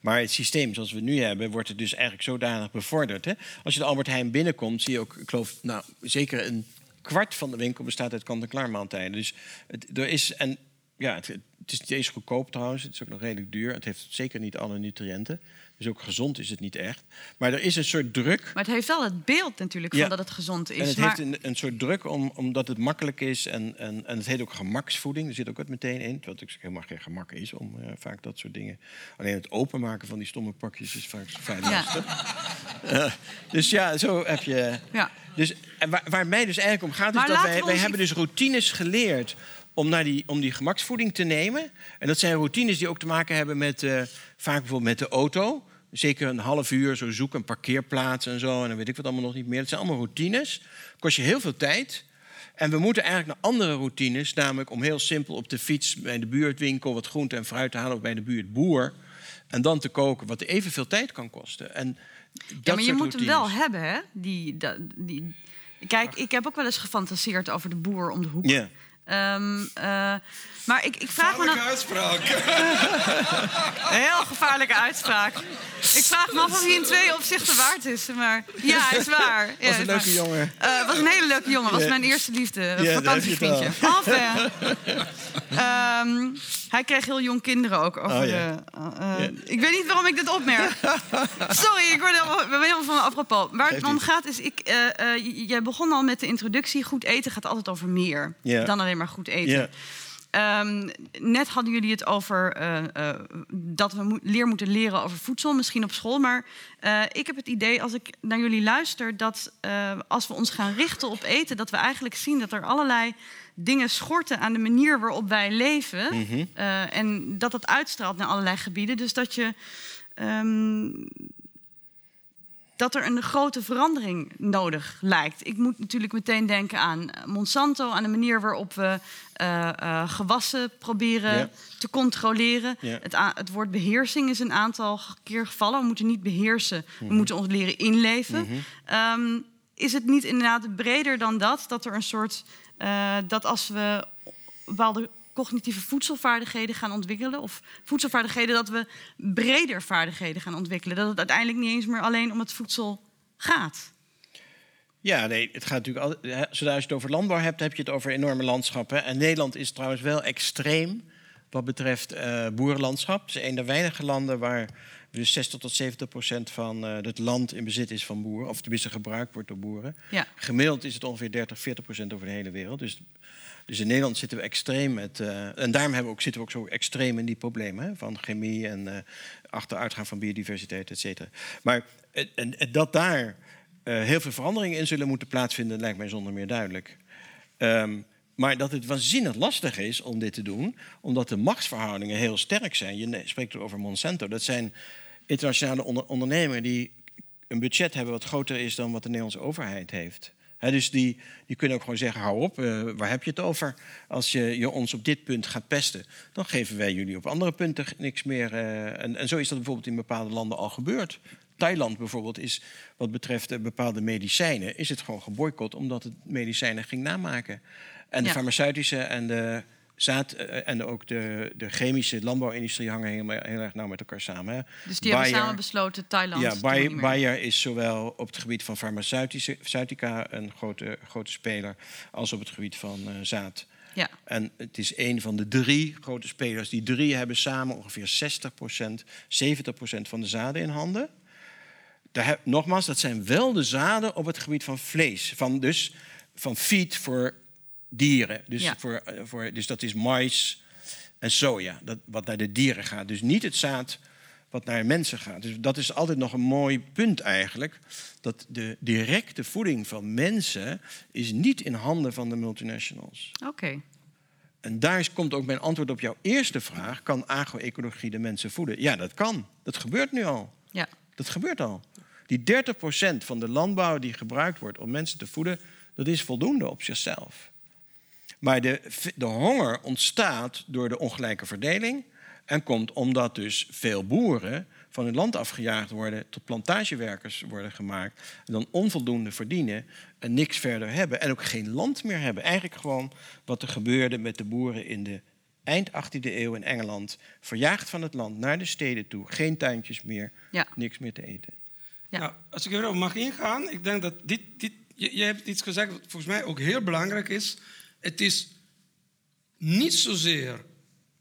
Maar het systeem zoals we het nu hebben, wordt het dus eigenlijk zodanig bevorderd. Hè? Als je de Albert Heijn binnenkomt, zie je ook, ik geloof, nou, zeker een kwart van de winkel bestaat uit kant-en-klaar maaltijden. Dus het, er is, en ja, het, het is niet eens goedkoop trouwens. Het is ook nog redelijk duur. Het heeft zeker niet alle nutriënten. Dus ook gezond is het niet echt. Maar er is een soort druk. Maar het heeft wel het beeld natuurlijk Ja. van dat het gezond is. En het maar... heeft een, een soort druk om, omdat het makkelijk is. En, en, en het heet ook gemaksvoeding. Er zit ook wat meteen in. Wat ook helemaal geen gemak is om eh, vaak dat soort dingen. Alleen het openmaken van die stomme pakjes is vaak vrij Ja. Eh, dus ja, zo heb je. Ja. Dus, en waar, waar mij dus eigenlijk om gaat, is Maar dat wij, wij ons hebben dus routines geleerd om, naar die, om die gemaksvoeding te nemen. En dat zijn routines die ook te maken hebben met, eh, vaak bijvoorbeeld met de auto. Zeker een half uur zo zoeken, een parkeerplaats en zo. En dan weet ik wat allemaal nog niet meer. Dat zijn allemaal routines. Kost je heel veel tijd. En we moeten eigenlijk naar andere routines. Namelijk om heel simpel op de fiets bij de buurtwinkel wat groente en fruit te halen. Of bij de buurtboer. En dan te koken, wat evenveel tijd kan kosten. En Ja, maar je moet hem wel hebben, hè? Die, die... Kijk, ik heb ook wel eens gefantaseerd over de boer om de hoek. Ja. Ehm, eh, maar ik, ik vraag me dan... uitspraak. Een heel gevaarlijke uitspraak. Ik vraag me af of hij in twee opzichten waard is. Maar ja, is waar. Ja, Was een leuke waar. jongen. Eh, was een hele leuke jongen. Was mijn eerste liefde. Een het vakantievriendje. Enfin. Ehm, hij kreeg heel jong kinderen ook. Over Oh, ja. de, eh, eh, Ik weet niet waarom ik dit opmerk. Sorry, ik word helemaal, we zijn helemaal van apropos. Waar het om gaat is, ik, eh, jij begon al met de introductie. Goed eten gaat altijd over meer Ja. dan alleen maar goed eten. Ja. Ehm, net hadden jullie het over dat we mo- leer moeten leren over voedsel, misschien op school. Maar ik heb het idee, als ik naar jullie luister, dat als we ons gaan richten op eten, dat we eigenlijk zien dat er allerlei dingen schorten aan de manier waarop wij leven. Mhm. Eh, en dat dat uitstraalt naar allerlei gebieden. Dus dat je. ehm, dat er een grote verandering nodig lijkt. Ik moet natuurlijk meteen denken aan Monsanto, aan de manier waarop we eh, eh, gewassen proberen te controleren. Het, het woord beheersing is een aantal keer gevallen. We moeten niet beheersen, we moeten ons leren inleven. Ehm, is het niet inderdaad breder dan dat? Dat er een soort. Eh, dat als we bepaalde cognitieve voedselvaardigheden gaan ontwikkelen, of voedselvaardigheden, dat we breder vaardigheden gaan ontwikkelen. Dat het uiteindelijk niet eens meer alleen om het voedsel gaat. Ja, nee, het gaat natuurlijk altijd, zodra je het over landbouw hebt, heb je het over enorme landschappen. En Nederland is trouwens wel extreem wat betreft eh, boerenlandschap. Het is een der weinige landen waar dus 60 tot 70 procent van eh, het land in bezit is van boeren, of tenminste gebruikt wordt door boeren. Ja. Gemiddeld is het ongeveer 30, 40 procent over de hele wereld. Dus, dus in Nederland zitten we extreem met. eh, en daarom hebben we ook, zitten we ook zo extreem in die problemen hè, van chemie en eh, achteruitgaan van biodiversiteit, et cetera. Maar eh, en, en dat daar eh, heel veel veranderingen in zullen moeten plaatsvinden, lijkt mij zonder meer duidelijk. Ehm, maar dat het waanzinnig lastig is om dit te doen, omdat de machtsverhoudingen heel sterk zijn. Je spreekt over Monsanto. Dat zijn internationale onder- die een budget hebben wat groter is dan wat de Nederlandse overheid heeft. Dus die, die kunnen ook gewoon zeggen: hou op, eh, waar heb je het over? Als je, je ons op dit punt gaat pesten, dan geven wij jullie op andere punten niks meer. eh, en, en zo is dat bijvoorbeeld in bepaalde landen al gebeurd. Thailand bijvoorbeeld is wat betreft eh, bepaalde medicijnen, is het gewoon geboycott omdat het medicijnen ging namaken. En de Ja. farmaceutische en de zaad eh, en ook de, de chemische landbouwindustrie hangen heel, heel erg nauw met elkaar samen. Hè. Dus die hebben samen besloten Thailand ja. Bayer is zowel op het gebied van farmaceutica een grote, grote speler als op het gebied van eh, zaad. Ja. En het is een van de drie grote spelers. Die drie hebben samen ongeveer 60%, 70% van de zaden in handen. Daar heb- nogmaals, dat zijn wel de zaden op het gebied van vlees. Van, dus van feed voor dieren. Dus, Ja. voor, eh, voor, dus dat is mais en soja, dat, wat naar de dieren gaat. Dus niet het zaad wat naar mensen gaat. Dus dat is altijd nog een mooi punt eigenlijk. Dat de directe voeding van mensen is niet in handen van de multinationals. Oké. En daar komt ook mijn antwoord op jouw eerste vraag. Kan agro-ecologie de mensen voeden? Ja, dat kan. Dat gebeurt nu al. Ja. Dat gebeurt al. Die 30% van de landbouw die gebruikt wordt om mensen te voeden, dat is voldoende op zichzelf. Maar de, de honger ontstaat door de ongelijke verdeling en komt omdat dus veel boeren van hun land afgejaagd worden, tot plantagewerkers worden gemaakt, en dan onvoldoende verdienen en niks verder hebben en ook geen land meer hebben. Eigenlijk gewoon wat er gebeurde met de boeren in de eind 18e eeuw in Engeland, verjaagd van het land naar de steden toe, geen tuintjes meer, Ja. niks meer te eten. Ja. Nou, als ik erop mag ingaan, ik denk dat dit, dit je, je hebt iets gezegd wat volgens mij ook heel belangrijk is. Het is niet zozeer,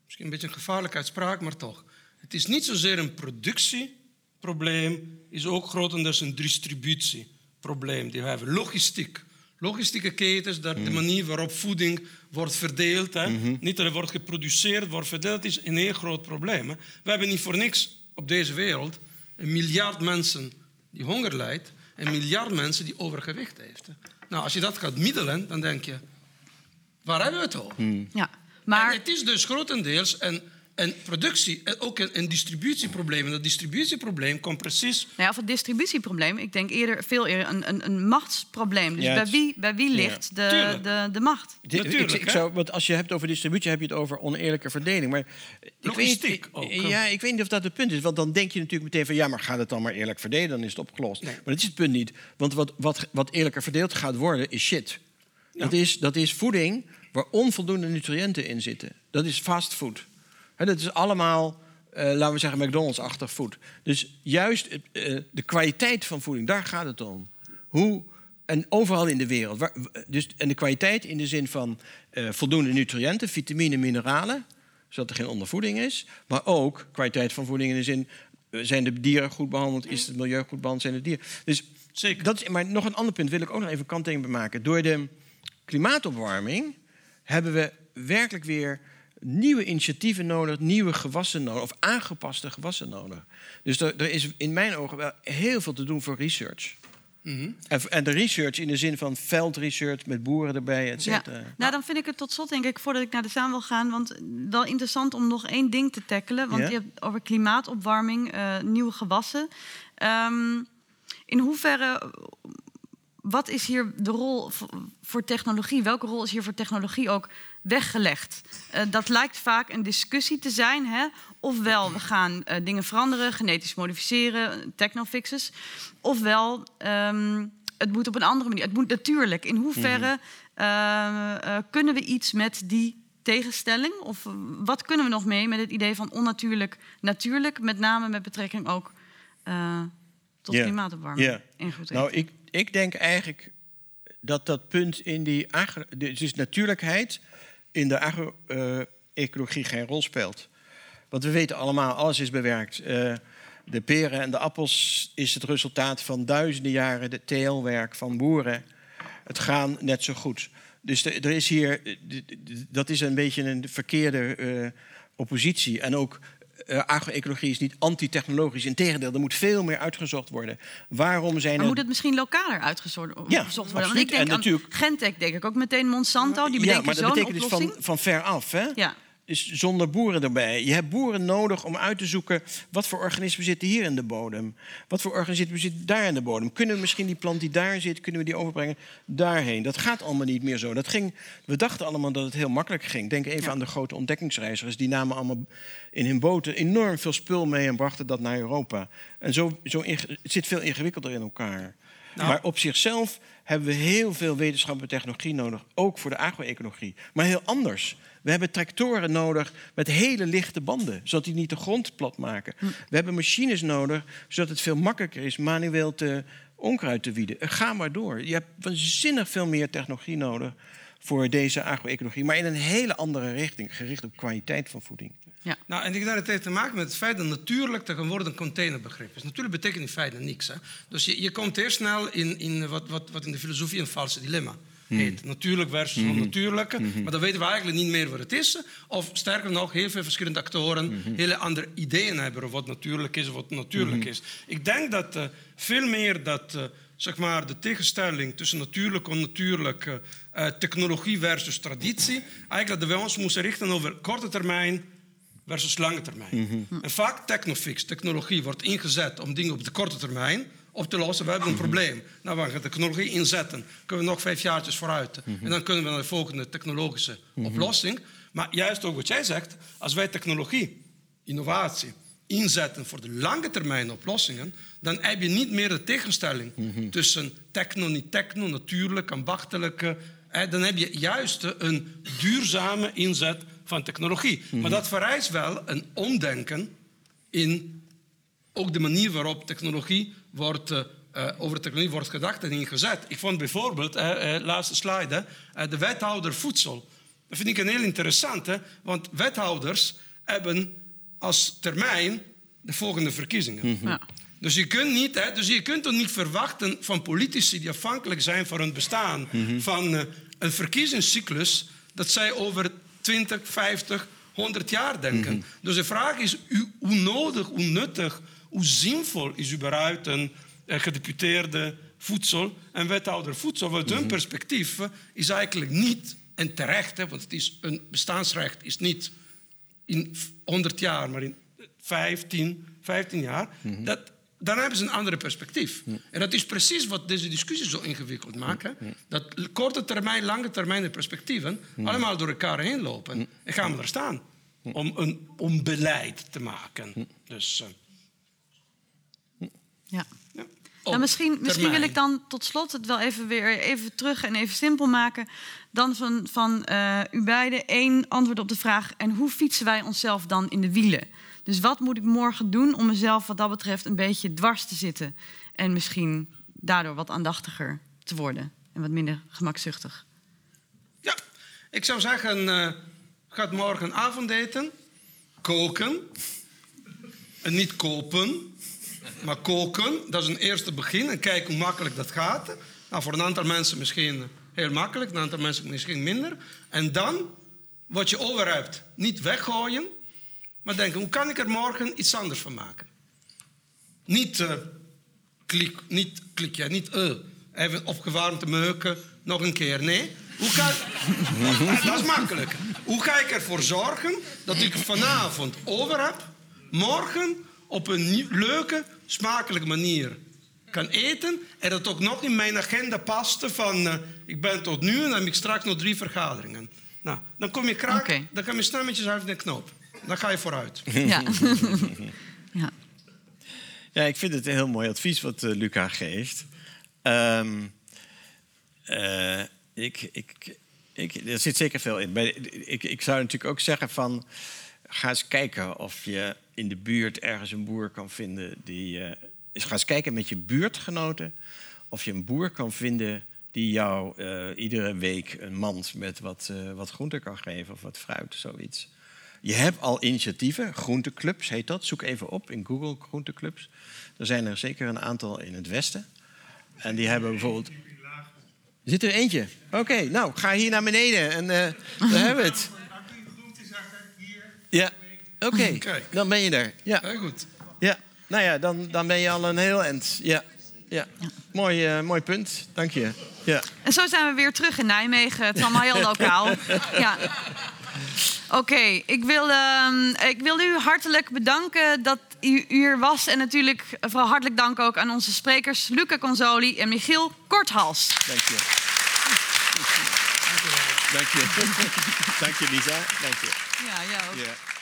misschien een beetje een gevaarlijke uitspraak, maar toch. Het is niet zozeer een productieprobleem, is ook grotendeels een distributieprobleem die we hebben. Logistiek. Logistieke ketens, dat de manier waarop voeding wordt verdeeld, hè, niet dat het wordt geproduceerd, wordt verdeeld, is een heel groot probleem. Hè. We hebben niet voor niks op deze wereld een miljard mensen die honger lijdt, en een miljard mensen die overgewicht heeft. hè. Nou, als je dat gaat middelen, dan denk je, waar hebben we het over? ja. Maar het is dus grotendeels een, een productie, en ook een, een distributieprobleem. En dat distributieprobleem komt precies nou ja, of het distributieprobleem, ik denk eerder, veel eerder een, een, een machtsprobleem. Dus Ja, bij, wie, bij wie ligt de, de, de macht? Natuurlijk, ik, zou, want als je hebt over distributie, heb je het over oneerlijke verdeling. Maar ik Logistiek weet, ook? Ja, ik weet niet of dat het punt is. Want dan denk je natuurlijk meteen van... ja, maar gaat het dan maar eerlijk verdelen, dan is het opgelost. Nee. Maar dat is het punt niet. Want wat, wat, wat eerlijker verdeeld gaat worden, is shit. Dat, is, dat is voeding waar onvoldoende nutriënten in zitten. Dat is fastfood. Dat is allemaal, eh, laten we zeggen, McDonald's-achtig food. Dus juist het, eh, de kwaliteit van voeding, daar gaat het om. Hoe, en overal in de wereld. Waar- dus, en de kwaliteit in de zin van eh, voldoende nutriënten, vitamine, mineralen, zodat er geen ondervoeding is. Maar ook kwaliteit van voeding in de zin, eh, zijn de dieren goed behandeld, is het milieu goed behandeld, zijn de dieren. Dus Zeker. Dat is, maar nog een ander punt wil ik ook nog even kanttekening bij maken. Door de klimaatopwarming hebben we werkelijk weer nieuwe initiatieven nodig, nieuwe gewassen nodig, of aangepaste gewassen nodig. Dus er, er is in mijn ogen wel heel veel te doen voor research. Mhm. En, en de research in de zin van veldresearch met boeren erbij, et Ja. cetera. Nou, dan vind ik het tot slot, denk ik, voordat ik naar de zaal wil gaan. Want wel interessant om nog één ding te tackelen. Want Ja? je hebt over klimaatopwarming, eh, nieuwe gewassen. Ehm, in hoeverre, wat is hier de rol voor technologie? Welke rol is hier voor technologie ook weggelegd? Eh, dat lijkt vaak een discussie te zijn. Hè? Ofwel, we gaan eh, dingen veranderen, genetisch modificeren, technofixes. Ofwel, ehm, het moet op een andere manier. Het moet natuurlijk. In hoeverre eh, eh, kunnen we iets met die tegenstelling? Of wat kunnen we nog mee met het idee van onnatuurlijk natuurlijk? Met name met betrekking ook tot klimaatopwarming. En goed Nou, ik, ik denk eigenlijk dat dat punt in die agro, dus natuurlijkheid in de agro-ecologie geen rol speelt. Want we weten allemaal, alles is bewerkt. Eh, de peren en de appels is het resultaat van duizenden jaren de teelwerk van boeren. Het gaan net zo goed. Dus er is hier, dat is een beetje een verkeerde eh, oppositie. En ook eh agro-ecologie is niet antitechnologisch. Integendeel, er moet veel meer uitgezocht worden. Waarom zijn Maar er moet het misschien lokaler uitgezocht worden? Ja, Want ik denk. En aan natuurlijk- Gentech, denk ik ook meteen Monsanto. Die ja, bedenken maar dat betekent dus van, van ver af. Hè? Ja, is zonder boeren erbij. Je hebt boeren nodig om uit te zoeken wat voor organismen zitten hier in de bodem. Wat voor organismen zitten daar in de bodem. Kunnen we misschien die plant die daar zit, kunnen we die overbrengen daarheen? Dat gaat allemaal niet meer zo. Dat ging, we dachten allemaal dat het heel makkelijk ging. Denk even aan de grote ontdekkingsreizigers. Die namen allemaal in hun boten enorm veel spul mee en brachten dat naar Europa. En zo, zo het zit veel ingewikkelder in elkaar. Nou. Maar op zichzelf hebben we heel veel wetenschap en technologie nodig, ook voor de agro-ecologie. Maar heel anders. We hebben tractoren nodig met hele lichte banden, zodat die niet de grond plat maken. Hm. We hebben machines nodig, zodat het veel makkelijker is manueel te onkruid te wieden. Ga maar door. Je hebt waanzinnig veel meer technologie nodig voor deze agro-ecologie, maar in een hele andere richting, gericht op kwaliteit van voeding. Ja. Nou, en ik denk dat het heeft te maken met het feit dat natuurlijk tegenwoordig een containerbegrip is. Natuurlijk betekent in feite niks. Hè? Dus je, je komt heel snel in, in wat, wat, wat in de filosofie een valse dilemma. Heet. Natuurlijk versus mm onnatuurlijke. Hmm. Maar dan weten we eigenlijk niet meer wat het is. Of sterker nog, heel veel verschillende actoren hmm. hele andere ideeën hebben over wat natuurlijk is of wat natuurlijk is. Ik denk dat uh, veel meer dat uh, zeg maar, de tegenstelling tussen natuurlijk en onnatuurlijk, uh, technologie versus traditie, eigenlijk dat we ons moesten richten over korte termijn versus lange termijn. En vaak technofix, technologie, wordt ingezet om dingen op de korte termijn op te lossen. We hebben een mhm. probleem. Nou, we gaan de technologie inzetten. Kunnen we nog vijf jaartjes vooruit. Mhm. En dan kunnen we naar de volgende technologische oplossing. Maar juist ook wat jij zegt, als wij technologie, innovatie, inzetten voor de lange termijn oplossingen, dan heb je niet meer de tegenstelling tussen techno, niet techno, natuurlijk, ambachtelijke. Dan heb je juist een duurzame inzet van technologie. Maar mhm. dat vereist wel een omdenken in ook de manier waarop technologie wordt, uh, over technologie wordt gedacht en ingezet. Ik vond bijvoorbeeld, uh, laatste slide, de wethouder voedsel. Dat vind ik een heel interessante, want wethouders hebben als termijn de volgende verkiezingen. Mhm. ja. Dus je kunt niet, hè, dus je kunt toch niet verwachten van politici die afhankelijk zijn van hun bestaan, mhm. van een verkiezingscyclus, dat zij over 20, 50, 100 jaar denken. Mhm. Dus de vraag is hoe nodig, hoe nuttig, hoe zinvol is überhaupt een gedeputeerde voedsel en wethouder voedsel. Want hun mhm. perspectief is eigenlijk niet, en terecht, hè, want het is een bestaansrecht is niet in 100 jaar, maar in 15, 15 jaar. Mhm. dat, dan hebben ze een andere perspectief. En dat is precies wat deze discussie zo ingewikkeld maakt. Dat korte termijn, lange termijn perspectieven allemaal door elkaar heen lopen. En gaan we er staan om een om beleid te maken. Dus, uh, ja. ja. Nou, misschien, misschien wil ik dan tot slot het wel even weer even terug en even simpel maken. Dan van, van uh, u beiden één antwoord op de vraag: en hoe fietsen wij onszelf dan in de wielen? Dus wat moet ik morgen doen om mezelf wat dat betreft een beetje dwars te zitten? En misschien daardoor wat aandachtiger te worden en wat minder gemakzuchtig. Ja, ik zou zeggen, uh, ga morgen avondeten, koken. En niet kopen, maar koken. Dat is een eerste begin en kijk hoe makkelijk dat gaat. Nou, voor een aantal mensen misschien heel makkelijk, een aantal mensen misschien minder. En dan, wat je over hebt, niet weggooien, maar denken, hoe kan ik er morgen iets anders van maken? Niet, uh, klik, niet klik, ja, niet uh, even opgewarmde meuken, nog een keer. Nee, hoe dat is makkelijk. Hoe ga ik ervoor zorgen dat ik vanavond over heb, morgen op een leuke, smakelijke manier kan eten en dat ook nog in mijn agenda paste van uh, ik ben tot nu en dan heb ik straks nog drie vergaderingen. Nou, dan kom je kraak, okay. dan kan je snel met jezelf in de knoop dan ga je vooruit. Ja. ja. ja, ik vind het een heel mooi advies wat uh, Luca geeft. Um, uh, ik, ik, ik, er zit zeker veel in. ik, ik zou natuurlijk ook zeggen van... ga eens kijken of je in de buurt ergens een boer kan vinden... die uh, ga eens kijken met je buurtgenoten... of je een boer kan vinden die jou uh, iedere week een mand met wat, uh, wat groente kan geven of wat fruit, zoiets. Je hebt al initiatieven, groenteclubs heet dat. Zoek even op in Google groenteclubs. Er zijn er zeker een aantal in het Westen. En die hebben bijvoorbeeld. Zit er eentje? Oké, nou, ga hier naar beneden en uh, daar hebben we het. Ja, Oké, dan ben je er. Ja, goed. Ja, nou ja, dan, dan ben je al een heel eind. Ja. Ja. Mooi, eh, mooi punt. Dank je. Ja. En zo zijn we weer terug in Nijmegen. Het is allemaal heel lokaal. ja. Oké, ik, wil, ehm, ik wil u hartelijk bedanken dat u hier was. En natuurlijk vooral hartelijk dank ook aan onze sprekers Luca Consoli en Michiel Korthals. Dank je. Dank je. Dank je, Lisa. Dank je. Ja, jou ook.